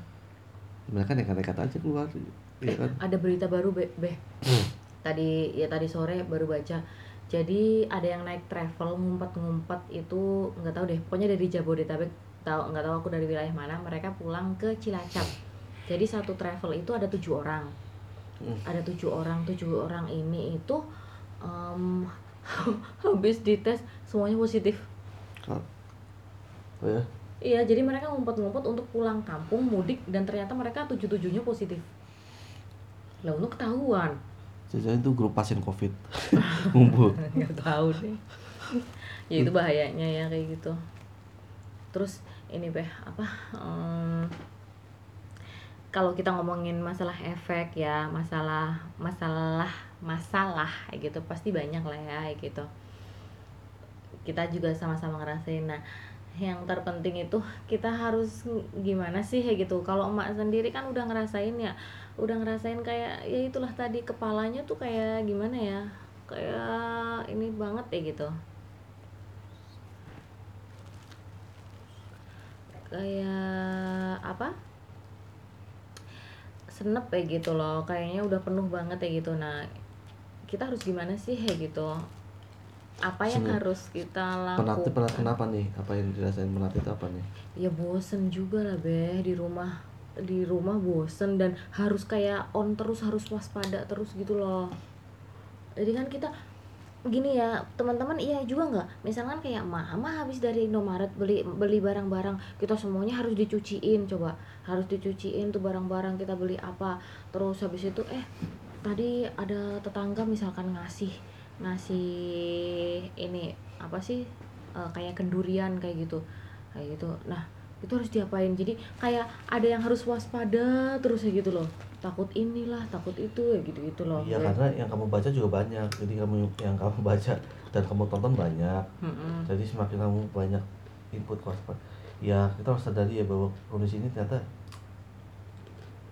mereka nekat-nekat aja keluar ya kan? Ada berita baru be, Be. tadi ya tadi sore baru baca jadi ada yang naik travel ngumpet-ngumpet itu nggak tahu deh pokoknya dari Jabodetabek tahu nggak tahu aku dari wilayah mana mereka pulang ke Cilacap jadi satu travel itu ada tujuh orang Hmm. ada tujuh orang tujuh orang ini itu em, habis dites semuanya positif oh ya Iya, jadi mereka ngumpet-ngumpet untuk pulang kampung mudik dan ternyata mereka tujuh-tujuhnya positif. Lah, untuk ketahuan. Jajan itu grup pasien covid ngumpul Nggak tahu deh. ya itu bahayanya ya kayak gitu. Terus ini beh apa? em, kalau kita ngomongin masalah efek ya, masalah masalah masalah kayak gitu pasti banyak lah ya kayak gitu. Kita juga sama-sama ngerasain. Nah, yang terpenting itu kita harus gimana sih kayak gitu kalau emak sendiri kan udah ngerasain ya udah ngerasain kayak ya itulah tadi kepalanya tuh kayak gimana ya? Kayak ini banget ya gitu. Kayak apa? Senep ya gitu loh kayaknya udah penuh banget ya gitu. Nah kita harus gimana sih ya gitu? Apa yang harus kita penat lakukan? Penat kenapa nih? Apa yang dirasain penat itu apa nih? Ya bosen juga lah beh di rumah di rumah bosen dan harus kayak on terus harus waspada terus gitu loh. Jadi kan kita gini ya teman-teman iya juga nggak? Misalkan kayak mama habis dari Indomaret beli beli barang-barang kita semuanya harus dicuciin coba. Harus dicuciin tuh barang-barang kita beli apa. Terus habis itu eh tadi ada tetangga misalkan ngasih ngasih ini apa sih eh, kayak kendurian kayak gitu. Kayak gitu. Nah itu harus diapain? Jadi kayak ada yang harus waspada terus ya gitu loh. Takut inilah takut itu ya gitu gitu loh. Iya Gue- karena yang kamu baca juga banyak. Jadi kamu yang kamu baca dan kamu tonton banyak. Mm-mm. jadi semakin kamu banyak input waspada. Ya kita harus sadari ya bahwa kondisi ini ternyata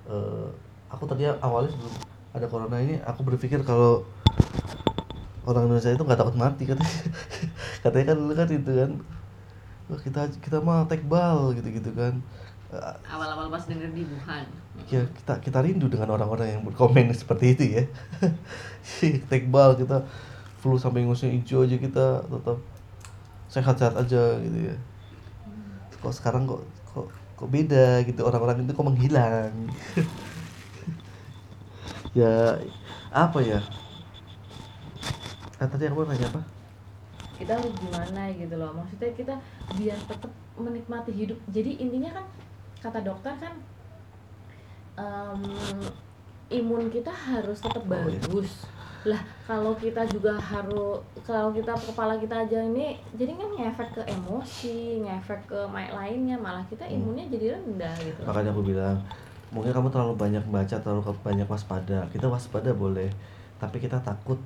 eh, aku tadi awalnya sebelum ada corona ini aku berpikir kalau orang Indonesia itu nggak takut mati katanya. Katanya kan dulu kan itu kan Wah, kita kita mah tekbal gitu gitu kan. Awal-awal pas denger di Wuhan. Ya kita kita rindu dengan orang-orang yang berkomen seperti itu ya. Tekbal kita flu sampai ngusnya hijau aja kita tetap sehat-sehat aja gitu ya. Kok sekarang kok kok kok beda gitu. Orang-orang itu kok menghilang. Ya apa ya? Kan tadi aku nanya apa kita harus gimana gitu loh. Maksudnya kita biar tetap menikmati hidup. Jadi intinya kan kata dokter kan em, imun kita harus tetap Oh, iya. bagus. Lah kalau kita juga harus kalau kita kepala kita aja ini jadi kan ngefek ke emosi ngefek ke lainnya malah kita Hmm. imunnya jadi rendah gitu makanya aku bilang mungkin kamu terlalu banyak baca terlalu banyak waspada. Kita waspada boleh tapi kita takut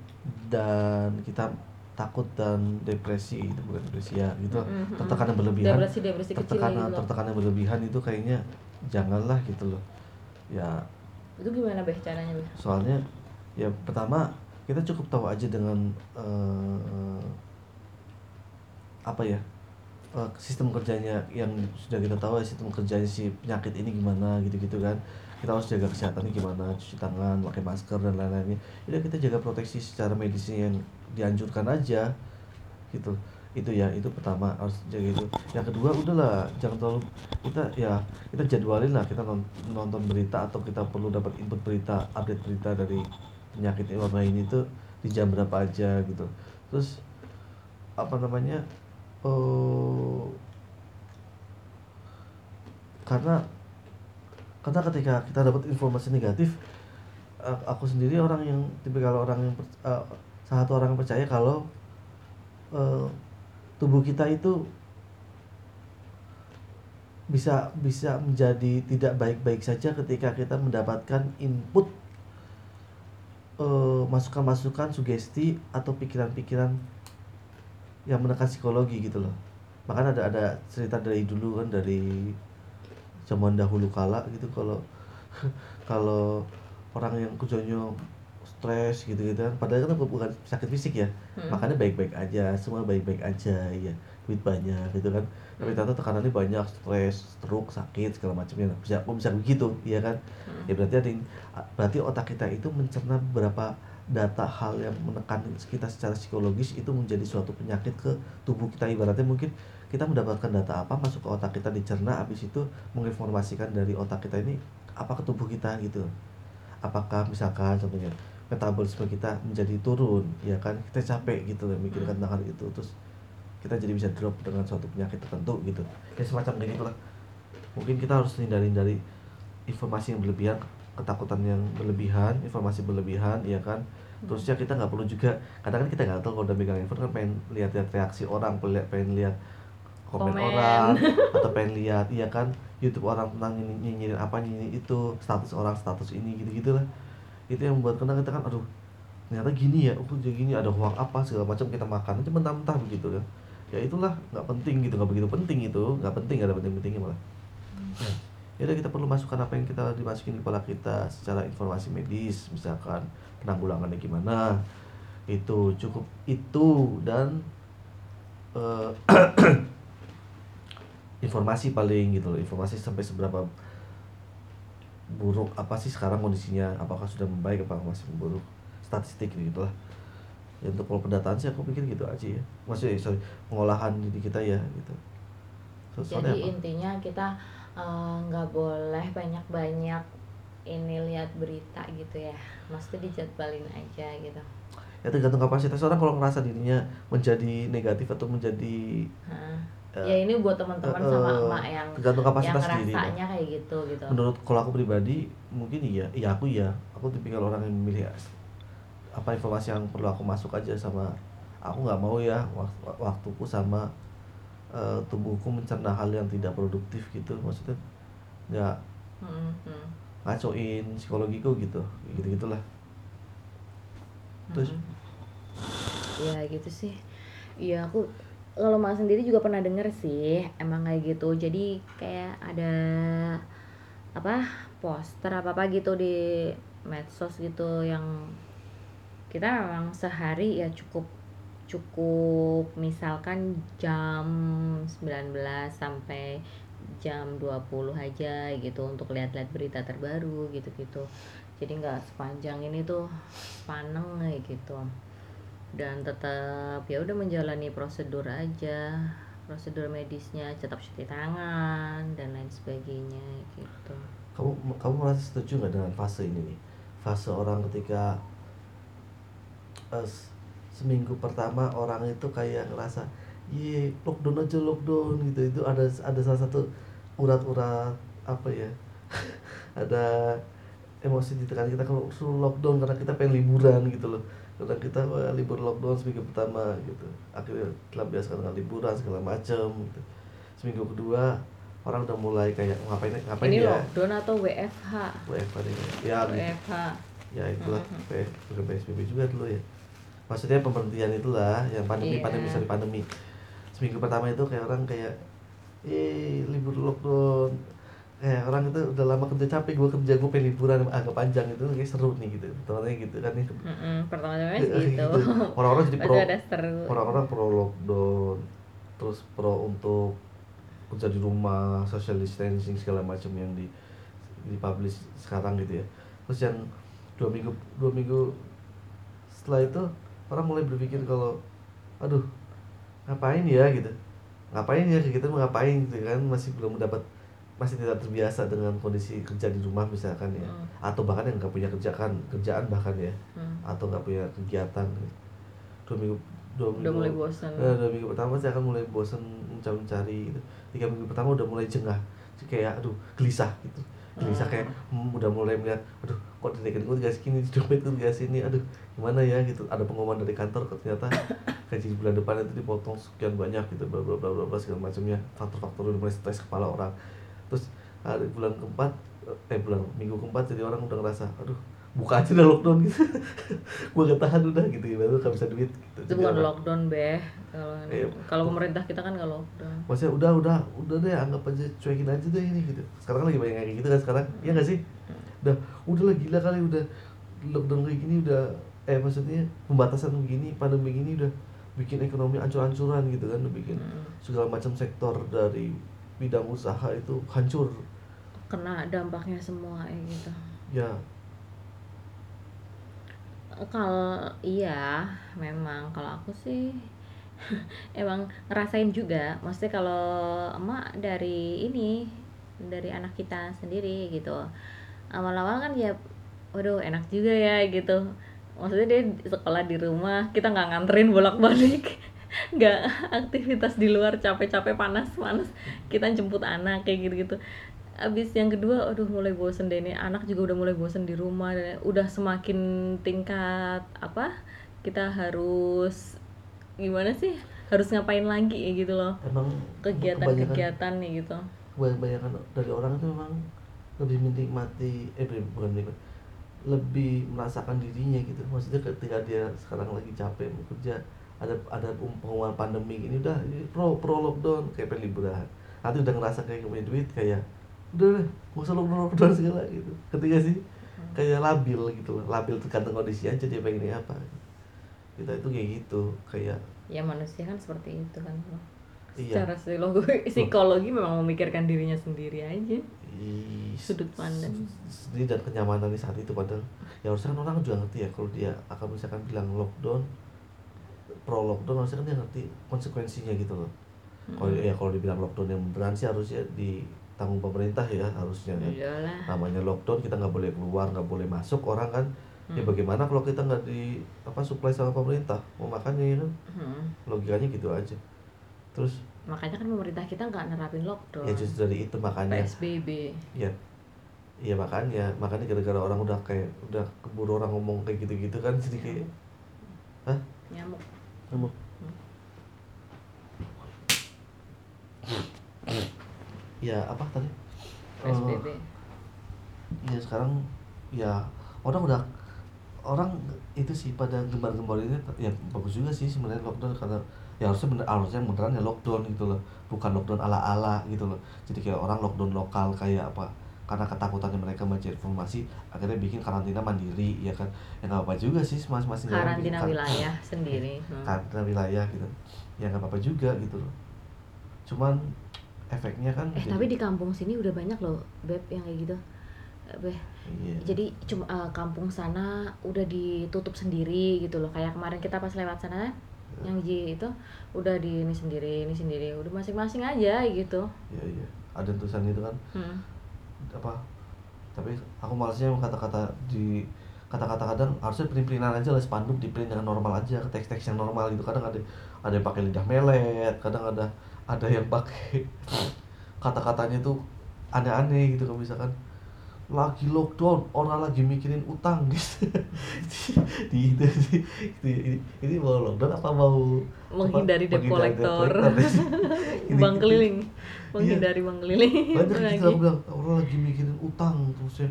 dan kita takut dan depresi itu bukan depresi ya gitu. Mm-mm. tertekan yang berlebihan. Depresi depresi kecil tertekan gitu loh. tertekan yang berlebihan itu kayaknya janganlah gitu loh. Ya. Itu gimana beh caranya beh? Soalnya ya pertama kita cukup tahu aja dengan eh, apa ya eh, sistem kerjanya yang sudah kita tahu ya sistem kerjanya si penyakit ini gimana gitu-gitu kan. Kita harus jaga kesehatannya gimana cuci tangan pakai masker dan lain-lainnya. Udah kita jaga proteksi secara medisnya yang dianjurkan aja gitu. Itu ya itu pertama harus jaga itu. Yang kedua udahlah jangan terlalu kita ya kita jadwalin lah kita non- nonton berita atau kita perlu dapat input berita update berita dari penyakit wabah ini tuh di jam berapa aja gitu. Terus apa namanya eh karena karena ketika kita dapat informasi negatif eh, aku sendiri orang yang tipikal orang yang eh, salah satu orang percaya kalau eh, tubuh kita itu bisa bisa menjadi tidak baik-baik saja ketika kita mendapatkan input eh, masukan-masukan sugesti atau pikiran-pikiran yang menekan psikologi gitu loh. Bahkan ada ada cerita dari dulu kan dari zaman dahulu kala gitu kalau kalau orang yang kerjanya stres gitu gitu kan. Padahal kan bukan sakit fisik ya. Hmm. makanya baik-baik aja semua baik-baik aja ya duit banyak gitu kan. Tapi ternyata tekanannya banyak stres stroke sakit segala macamnya. Bisa kok bisa begitu ya kan? Hmm. ya berarti ada yang- berarti otak kita itu mencerna beberapa data hal yang menekan kita secara psikologis itu menjadi suatu penyakit ke tubuh kita. Ibaratnya mungkin kita mendapatkan data apa masuk ke otak kita dicerna habis itu menginformasikan dari otak kita ini apa ke tubuh kita gitu. Apakah misalkan contohnya metabolisme kita menjadi turun ya kan? Kita capek gitu loh mikirkan tentang hal itu. Terus kita jadi bisa drop dengan suatu penyakit tertentu gitu. Ya semacam kayak gitulah mungkin kita harus hindarin dari informasi yang berlebihan ketakutan yang berlebihan informasi berlebihan ya kan? Terusnya kita nggak perlu juga kadang kan kita nggak tahu kalau udah megang handphone kan pengen lihat-lihat reaksi orang pengen lihat, pengen lihat komen, Komen. orang atau pengen lihat iya kan? YouTube orang tentang ini nyinyirin apa nyinyirin itu status orang status ini gitu gitulah itu yang membuat kadang kita kan aduh ternyata gini ya oh jadi gini ada hoax apa segala macam kita makan aja mentah-mentah begitu kan. Ya itulah nggak penting gitu nggak begitu penting itu nggak penting ada penting-pentingnya malah. Ya udah kita perlu masukkan apa yang kita dimasukin di kepala kita secara informasi medis misalkan penanggulangannya gimana itu cukup itu dan eh, informasi paling gitu loh informasi sampai seberapa buruk apa sih sekarang kondisinya? Apakah sudah membaik apakah masih memburuk? Statistik gitu lah ya untuk kalau pendataan sih aku pikir gitu aja ya. Maksudnya sorry pengolahan diri kita ya gitu. So- jadi apa? intinya kita eh, nggak boleh banyak-banyak ini lihat berita gitu ya. Maksudnya dijadwalin aja gitu. Ya tergantung kapasitas. Orang kalau ngerasa dirinya menjadi negatif atau menjadi. Ya ini buat teman-teman eh, sama emak yang tergantung yang kapasitas diri lah. ngerasanya kayak gitu gitu. Menurut kalau aku pribadi mungkin iya. Iya aku iya. Aku tipikal orang yang memilih apa informasi yang perlu aku masuk aja sama aku nggak mau ya wak- waktuku sama eh, tubuhku mencerna hal yang tidak produktif gitu. Maksudnya nggak Hmm, hmm, ngacoin psikologiku gitu. Gitu gitulah terus? Hmm. ya gitu sih. Iya aku kalau mak sendiri juga pernah denger sih emang kayak gitu. Jadi kayak ada apa poster apa apa gitu di medsos gitu yang kita memang sehari ya cukup cukup misalkan jam 19 sampai jam 20 aja gitu untuk lihat-lihat berita terbaru gitu-gitu. Jadi nggak sepanjang ini tuh paneng gitu dan tetap ya udah menjalani prosedur aja. Prosedur medisnya tetap cuci tangan dan lain sebagainya gitu. Kamu kamu merasa setuju nggak dengan fase ini nih? Fase orang ketika s- seminggu pertama orang itu kayak ngerasa iya lockdown aja lockdown gitu. Itu ada ada salah satu urat-urat apa ya ada emosi ditekan kita kalau suruh lockdown karena kita pengen liburan gitu loh karena kita wah, libur lockdown seminggu pertama gitu. Akhirnya telah biasa dengan liburan segala macam gitu. Seminggu kedua orang udah mulai kayak ngapain ngapain ini ya? lockdown atau WFH WFH nih ya. WFH ya itulah. P- bukan PSBB juga dulu ya. Maksudnya pemberhentian itulah yang pandemi Iya. pandemi sorry pandemi. Seminggu pertama itu kayak orang kayak eh libur lockdown kayak orang itu udah lama kerja capek gue kerja gue pengen liburan agak panjang itu kayak seru nih gitu temannya gitu kan nih. Mm-mm, pertama-tama Gitu. gitu. Orang-orang jadi pro orang-orang pro lockdown terus pro untuk kerja di rumah social distancing segala macam yang di dipublish sekarang gitu ya. Terus yang dua minggu dua minggu setelah itu orang mulai berpikir kalau aduh ngapain ya? gitu. Ngapain ya? Kita mau ngapain? gitu kan masih belum mendapat masih tidak terbiasa dengan kondisi kerja di rumah misalkan ya. Hmm. atau bahkan yang nggak punya kerjaan kerjaan bahkan ya. Hmm. atau nggak punya kegiatan. Dua minggu dua minggu udah mulai bosan Nah, dua minggu pertama saya akan mulai bosan mencari mencari gitu. tiga minggu pertama udah mulai jengah. Kayak aduh gelisah gitu. Gelisah Hmm. kayak hmm, udah mulai melihat aduh kok di rekening gue dikasih gini di dompet gue dikasih ini aduh gimana ya? Gitu. Ada pengumuman dari kantor ternyata gaji bulan depan itu dipotong sekian banyak gitu bla bla bla bla bla segala macamnya. Faktor-faktor udah mulai stres kepala orang terus hari bulan keempat eh bulan minggu keempat jadi orang udah ngerasa aduh buka aja dah lockdown. Gitu gue gak tahan udah gitu baru gak bisa duit gitu. Itu bukan lockdown beh. Kalau kalau pemerintah kita kan nggak lockdown. Maksudnya udah udah udah deh anggap aja cuekin aja deh ini gitu. Sekarang kan lagi banyak kayak gitu kan sekarang. Iya gak sih? Udah udah lah gila kali udah lockdown kayak gini udah eh maksudnya pembatasan begini pandemi begini udah bikin ekonomi ancur-ancuran gitu kan udah bikin Hmm. segala macam sektor dari bidang usaha itu hancur. Kena dampaknya semua gitu. Ya. Kalau iya memang. Kalau aku sih emang ngerasain juga. Maksudnya kalau emak dari ini dari anak kita sendiri gitu. Awal-awal kan ya waduh enak juga ya gitu. Maksudnya dia sekolah di rumah kita nggak nganterin bolak-balik nggak aktivitas di luar capek-capek panas-panas. Kita jemput anak kayak gitu-gitu. Abis yang kedua aduh mulai bosen deh ini anak juga udah mulai bosen di rumah dan udah semakin tingkat apa kita harus gimana sih harus ngapain lagi ya gitu loh. Emang kegiatan-kegiatan nih gitu. kebanyakan dari orang itu memang lebih menikmati eh bukan bukan menikmati lebih merasakan dirinya gitu. Maksudnya ketika dia sekarang lagi capek mau kerja ada ada pengumuman pandemi ini udah ini pro pro lockdown. Kayak pengen liburan nanti udah ngerasa kayak gak punya duit kayak udah deh gak usah lockdown lockdown segala gitu. Ketika sih? Kayak labil gitu loh. Labil tergantung kondisi aja dia pengennya apa. Kita itu kayak gitu kayak ya manusia kan seperti itu kan iya. Secara psikologi, psikologi memang memikirkan dirinya sendiri aja. Ih, Sudut pandang. sendiri dan kenyamanan di saat itu padahal. Ya harusnya kan orang juga ngerti ya kalau dia akan misalkan bilang lockdown pro lockdown harusnya kan dia ngerti konsekuensinya gitu loh. Kalau ya kalau dibilang lockdown yang beneran sih harusnya ditanggung pemerintah ya harusnya kan. Namanya lockdown kita nggak boleh keluar nggak boleh masuk orang kan. Ya Hmm. bagaimana kalau kita nggak di apa supply sama pemerintah? Mau makannya ya kan? Hmm. logikanya gitu aja. Terus makanya kan pemerintah kita nggak nerapin lockdown. Ya justru dari itu makanya. Psbb Iya. Iya makanya, makanya gara-gara orang udah kayak udah keburu orang ngomong kayak gitu-gitu kan jadi kayak hah? nyamuk Ya apa tadi? psbb Oh, ya sekarang ya orang udah orang itu sih pada gembar-gembar ini ya bagus juga sih sebenarnya lockdown karena ya harusnya bener harusnya beneran ya lockdown gitu loh. Bukan lockdown ala-ala gitu loh. Jadi kayak orang lockdown lokal kayak apa karena ketakutannya mereka baca informasi akhirnya bikin karantina mandiri ya kan? Ya nggak apa juga sih masing-masing bikin karantina kar- wilayah sendiri Hmm. karantina wilayah gitu. Ya nggak apa-apa juga gitu loh. Cuman efeknya kan eh jadi- tapi di kampung sini udah banyak loh beb yang kayak gitu. Eh, Beh, iya. jadi cuma eh, kampung sana udah ditutup sendiri gitu loh. Kayak kemarin kita pas lewat sana kan Ya. yang J itu udah di ini sendiri ini sendiri. Udah masing-masing aja gitu. Iya iya. Ada tulisan itu kan hmm. Apa tapi aku malesnya kata-kata di kata-kata kadang harusnya print-printan aja lah spanduk di print yang normal aja teks-teks yang normal gitu. Kadang ada ada yang pakai lidah melet kadang ada ada yang pakai kata-katanya tuh aneh-aneh gitu kalau misalkan. Lagi lockdown orang lagi mikirin utang gitu di itu sih ini, ini mau lockdown apa mau? Menghindari debt collector. bank keliling. Menghindari bank keliling banyak lagi. aku bilang orang lagi mikirin utang terus ya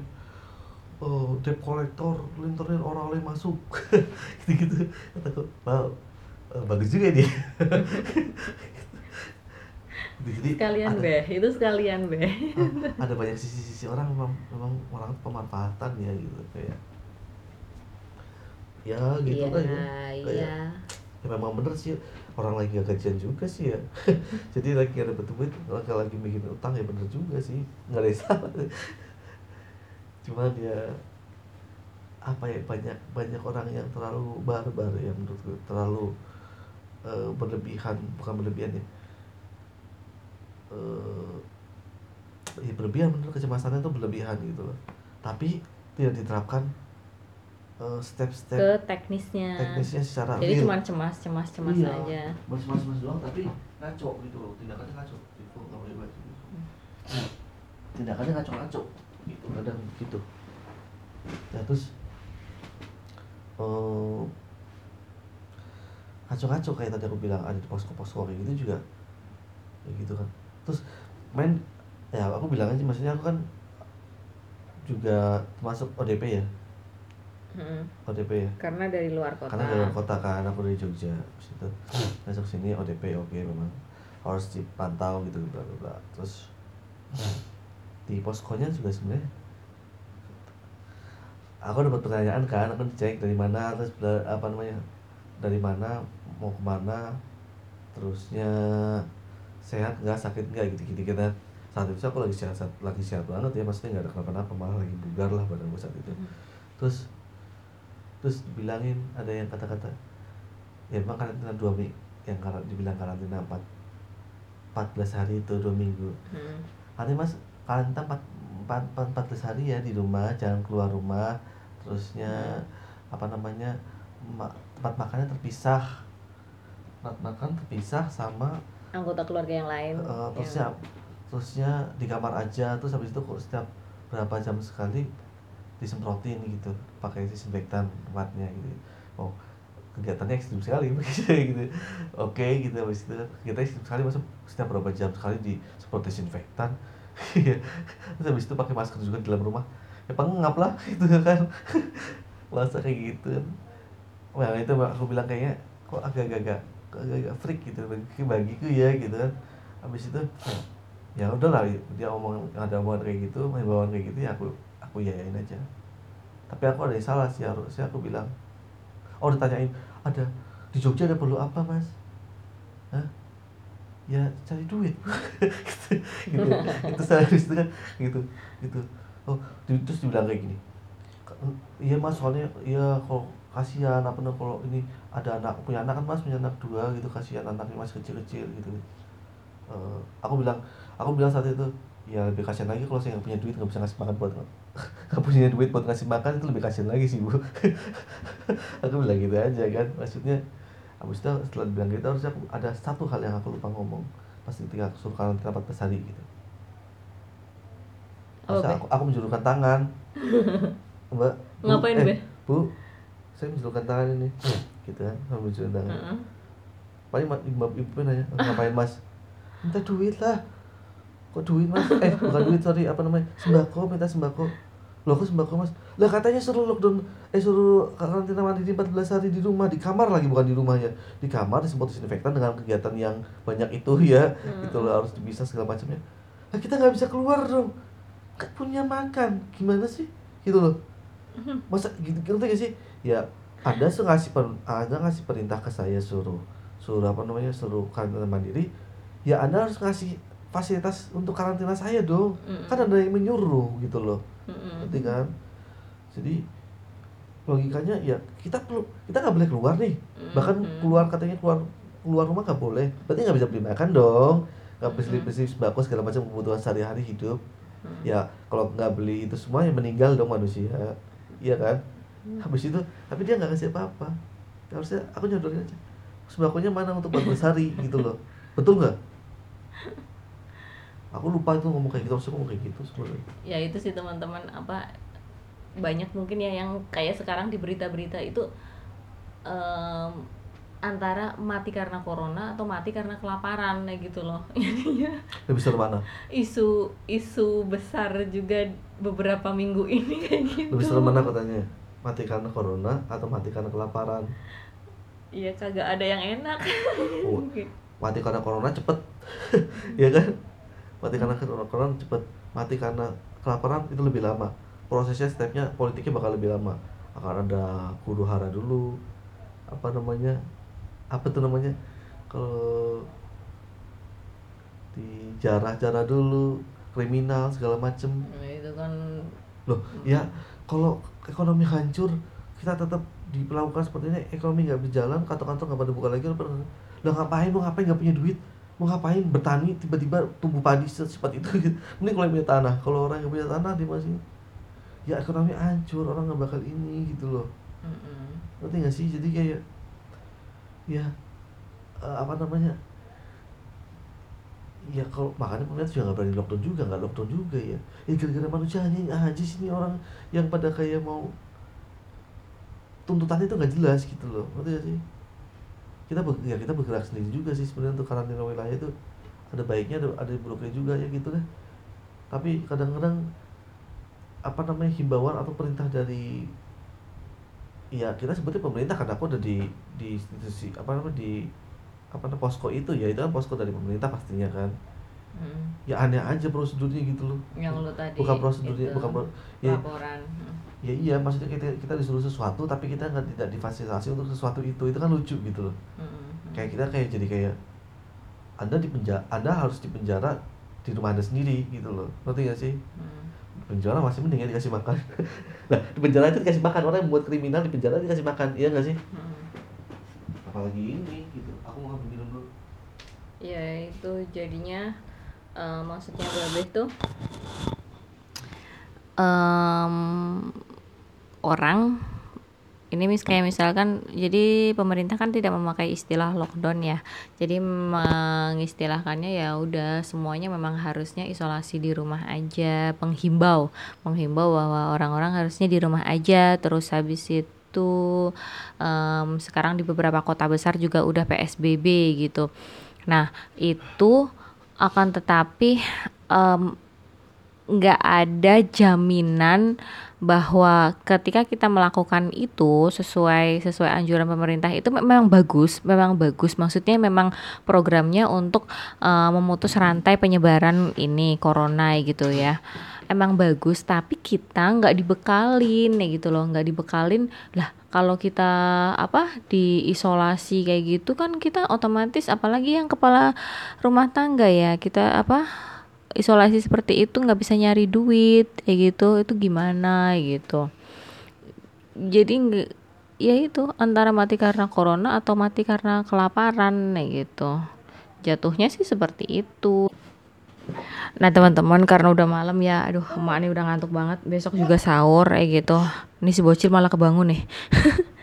oh, debt collector linterin orang lain masuk. Gitu gitu aku wow eh, bagus juga dia. Jadi sekalian ada, be itu sekalian be ah, ada banyak sisi-sisi orang memang memang orang pemanfaatan ya gitu. Kayak ya gitu iya lah ya. kayak iya ya memang bener sih orang lagi gak gajian juga sih ya. Jadi lagi ada betul duit lagi lagi bikin utang ya bener juga sih. Nggak ada salah. Cuman ya apa ya banyak banyak orang yang terlalu barbar ya menurutku terlalu eh, berlebihan bukan berlebihan ya. Eh ya berlebihan menurut kecemasannya itu berlebihan gitu loh. Tapi tidak diterapkan eh, step-step ke teknisnya. teknisnya secara jadi real. cuma cemas cemas cemas Iya. aja. mas mas mas doang tapi ngaco gitu loh. Tindakannya ngaco. Itu nggak boleh banget gitu. tindakannya ngaco ngaco. Gitu kadang gitu. Ya terus eh ngaco ngaco kayak tadi aku bilang ada di posko posko kayak gitu juga. Ya gitu kan. Terus main ya aku bilang aja maksudnya aku kan juga termasuk ODP ya Mm-mm. ODP ya? Karena dari luar kota. Karena dari luar kota kan aku dari Jogja. Itu masuk sini ODP oke memang. Harus dipantau gitu bla bla bla. Terus di poskonya juga sebenarnya aku dapat pertanyaan kan aku cek dari mana terus apa namanya dari mana mau ke mana terusnya sehat nggak sakit nggak gitu gitu kan saat itu aku lagi sehat lagi sehat banget ya maksudnya nggak ada kenapa-napa malah lagi bugar lah badan gue saat itu. Hmm. terus terus dibilangin ada yang kata-kata ya emang karantina dua minggu yang kar dibilang karantina empat empat belas hari itu dua minggu. Mm. nanti mas karantina empat empat empat belas hari ya di rumah jangan keluar rumah. Terusnya apa namanya ma- tempat makannya terpisah. Tempat makan terpisah sama anggota keluarga yang lain yang- terusnya terusnya di kamar aja terus habis itu kok setiap berapa jam sekali disemprotin gitu pakai disinfektan tempatnya gitu. Oh kegiatannya ekstrim sekali gitu. Oke gitu. Habis itu kita ekstrim sekali masuk setiap berapa jam sekali disemprot disinfektan. Terus habis itu pakai masker juga di dalam rumah. Ya pengap lah gitu kan. Masa kayak gitu. Kan Wah itu aku bilang kayaknya kok agak-agak agak-agak freak gitu bagi bagiku ya gitu kan. Habis itu ya udahlah dia omong ada omongan kayak gitu himbauan kayak gitu ya aku aku yayain aja. Tapi aku ada yang salah sih harusnya aku bilang. Oh ditanyain ada di Jogja ada perlu apa mas? Hah? ya cari duit. Gitu, gitu. itu saya itu kan gitu. Gitu. Oh di- terus dibilang kayak gini. Iya mas soalnya iya kalau kasihan apa namanya kalau ini ada anak punya anak kan mas punya anak dua gitu kasihan anaknya masih kecil-kecil gitu. Eh, aku bilang aku bilang saat itu ya lebih kasihan lagi kalau saya nggak punya duit nggak bisa ngasih makan buat nggak punya duit buat ngasih makan itu lebih kasihan lagi sih bu. Aku bilang gitu aja kan maksudnya habis itu setelah bilang gitu harusnya aku, ada satu hal yang aku lupa ngomong pas ketika aku suruh karantina 14 hari gitu. Harusnya Be? aku, aku menjulurkan tangan. Mbak Bu, Ngapain, eh, Be? bu saya menjulurkan tangan ini. Gitu kan saya menjulurkan tangan. Heeh. paling ma- ibu ibu nanya ngapain mas? Minta duit lah. Kok duit mas? Eh bukan duit sorry apa namanya? Sembako minta sembako loh kok sembako mas? Lah katanya suruh lockdown eh suruh karantina mandiri 14 hari di rumah di kamar lagi bukan di rumahnya. Di kamar disemprot disinfektan dengan kegiatan yang banyak itu ya. Hmm. itu loh harus dipisah segala macamnya. Nah kita nggak bisa keluar dong. Nggak punya makan. Gimana sih? Gitu loh. Masa gitu ngerti gak sih? Ya anda tuh ngasih per, anda ngasih perintah ke saya suruh suruh apa namanya suruh karantina mandiri. Ya anda harus ngasih fasilitas untuk karantina saya dong. Mm-mm. kan ada yang menyuruh gitu loh. Ngerti kan? Jadi logikanya ya kita perlu kita nggak boleh keluar nih. Bahkan keluar katanya keluar keluar rumah nggak boleh. Berarti nggak bisa beli makan dong. Nggak bisa beli beli sembako segala macam kebutuhan sehari-hari hidup. Mm. ya kalau nggak beli itu semua ya meninggal dong manusia. Iya kan? Habis itu tapi dia nggak kasih apa-apa. Harusnya aku nyodorin aja. Sembakonya mana untuk Mbak Bersari gitu loh. Betul nggak aku lupa itu ngomong kayak gitu harusnya ngomong kayak gitu sebenarnya. Ya itu sih teman-teman. Apa banyak mungkin ya yang kayak sekarang di berita-berita itu em, antara mati karena corona atau mati karena kelaparan kayak gitu loh. Jadinya lebih serem mana? isu isu besar juga beberapa minggu ini kayak gitu. Lebih serem mana katanya? Mati karena corona atau mati karena kelaparan? Iya kagak ada yang enak. Oh. mati karena corona cepet. Ya kan mati karena corona cepet mati karena kelaparan itu lebih lama. Prosesnya stepnya politiknya bakal lebih lama. Akan ada huru hara dulu. Apa namanya? Apa tuh namanya? Kalau di jarah-jarah dulu kriminal segala macem. Nah, itu kan loh ya kalau ekonomi hancur kita tetap diperlakukan seperti ini ekonomi nggak berjalan kantor-kantor nggak pada buka lagi lo ngapain lo ngapain nggak punya duit mau ngapain bertani tiba-tiba tumbuh padi secepat itu? Gitu. mending kalau yang punya tanah. Kalau orang yang punya tanah dia masih ya ekonomi hancur orang nggak bakal ini gitu loh. Ngerti nggak sih? Jadi kayak ya eh, apa namanya? Ya kalau makanya pemerintah juga nggak berani lockdown juga nggak lockdown juga ya. Ya gara-gara manusia hanya aja sini orang yang pada kayak mau tuntutannya itu nggak jelas gitu loh. Ngerti gak sih kita ber, ya kita bergerak sendiri juga sih sebenarnya untuk karantina wilayah itu. Ada baiknya ada ada buruknya juga ya gitu kan. Tapi kadang-kadang apa namanya himbauan atau perintah dari ya kita sebutnya pemerintah karena aku ada di di institusi apa namanya di apa namanya posko itu ya itu kan posko dari pemerintah pastinya kan Mm. ya aneh aja prosedurnya gitu loh. Yang lu tadi bukan prosedurnya itu, bukan pro- ya, laporan Mm. ya iya maksudnya kita kita disuruh sesuatu tapi kita nggak tidak difasilitasi untuk sesuatu itu. Itu kan lucu gitu loh. Mm-mm. kayak kita kayak jadi kayak anda di penjara anda harus di penjara di rumah anda sendiri gitu loh. Ngerti gak sih? Mm. Di penjara masih mending ya dikasih makan. Nah di penjara itu dikasih makan. Orang yang buat kriminal di penjara dikasih makan. Iya gak sih? Mm. apalagi ini gitu. Aku mau ngambil minum dulu. Ya itu jadinya eh, maksudnya Babeh tuh em, orang. Ini mis kayak misalkan jadi pemerintah kan tidak memakai istilah lockdown ya. Jadi mengistilahkannya ya udah semuanya memang harusnya isolasi di rumah aja penghimbau. Menghimbau bahwa orang-orang harusnya di rumah aja. Terus habis itu em, sekarang di beberapa kota besar juga udah PSBB gitu. Nah itu akan tetapi nggak ada jaminan bahwa ketika kita melakukan itu sesuai sesuai anjuran pemerintah itu me- memang bagus, memang bagus. Maksudnya memang programnya untuk eh, memutus rantai penyebaran ini corona gitu ya. Emang bagus, tapi kita nggak dibekalin ya gitu loh, nggak dibekalin lah. Kalau kita apa diisolasi kayak gitu kan kita otomatis apalagi yang kepala rumah tangga ya kita apa isolasi seperti itu nggak bisa nyari duit kayak gitu itu gimana gitu. Jadi ya itu antara mati karena corona atau mati karena kelaparan kayak gitu. Jatuhnya sih seperti itu nah teman-teman karena udah malam ya aduh emak ini udah ngantuk banget besok juga sahur kayak gitu ini si bocil malah kebangun nih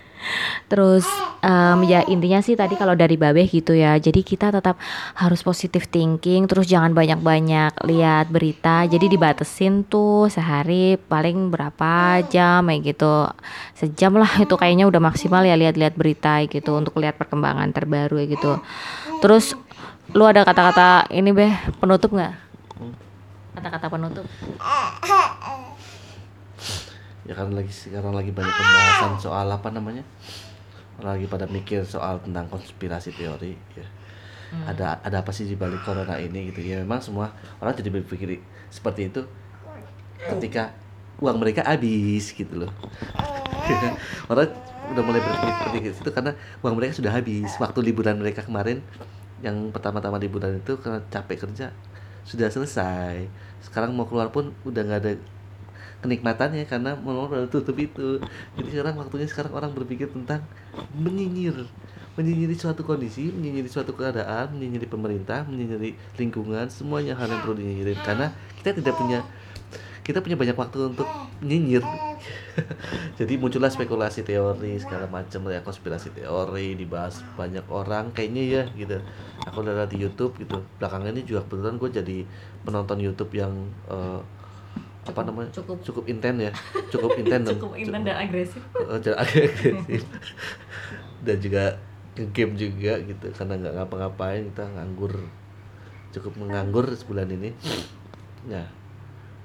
Terus em, ya intinya sih tadi kalau dari Babeh gitu ya. Jadi kita tetap harus positive thinking, terus jangan banyak-banyak lihat berita. Jadi dibatesin tuh sehari paling berapa jam kayak gitu. Sejam lah itu kayaknya udah maksimal ya lihat-lihat berita gitu untuk lihat perkembangan terbaru gitu. Terus lu ada kata-kata ini Beh penutup nggak? Kata-kata penutup. ya kan lagi sekarang lagi banyak pembahasan soal apa namanya? Lagi pada mikir soal tentang konspirasi teori ya. Ada ada apa sih di balik corona ini gitu. Ya memang semua orang jadi berpikir seperti itu ketika uang mereka habis gitu loh. Orang udah mulai berpikir seperti itu karena uang mereka sudah habis. Waktu liburan mereka kemarin yang pertama-tama liburan itu karena capek kerja. Sudah selesai. Sekarang mau keluar pun udah nggak ada kenikmatannya karena mau udah tutup itu. Jadi sekarang waktunya sekarang orang berpikir tentang menyinyir. Menyinyiri suatu kondisi menyinyiri suatu keadaan menyinyiri pemerintah menyinyiri lingkungan semuanya hal yang perlu dinyinyirin. Karena kita tidak punya kita punya banyak waktu untuk nyinyir. Jadi muncullah spekulasi teori segala macam ya konspirasi teori dibahas banyak orang kayaknya ya gitu. Aku udah lihat di YouTube gitu. Belakangan ini juga kebetulan gue jadi penonton YouTube yang apa Cukup- namanya? cukup. cukup inten ya. Cukup inten dan cukup intan dan agresif. Eh, jangan agresif. Dan juga game juga gitu. Karena nggak ngapa-ngapain kita nganggur. Cukup menganggur sebulan ini. Ya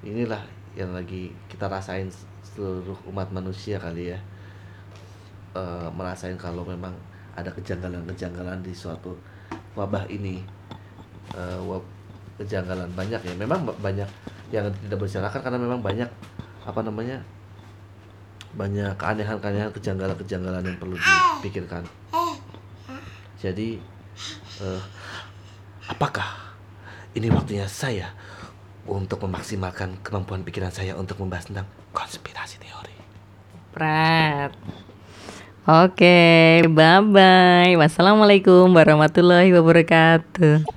inilah yang lagi kita rasain seluruh umat manusia kali ya. Eh, merasain kalau memang ada kejanggalan-kejanggalan di suatu wabah ini. Eh, wab- kejanggalan banyak ya. Memang ba- banyak yang tidak berserakan karena memang banyak apa namanya banyak keanehan-keanehan kejanggalan-kejanggalan yang perlu dipikirkan. Jadi eh, apakah ini waktunya saya untuk memaksimalkan kemampuan pikiran saya untuk membahas tentang konspirasi teori Prat. Oke, bye bye. Wassalamualaikum warahmatullahi wabarakatuh.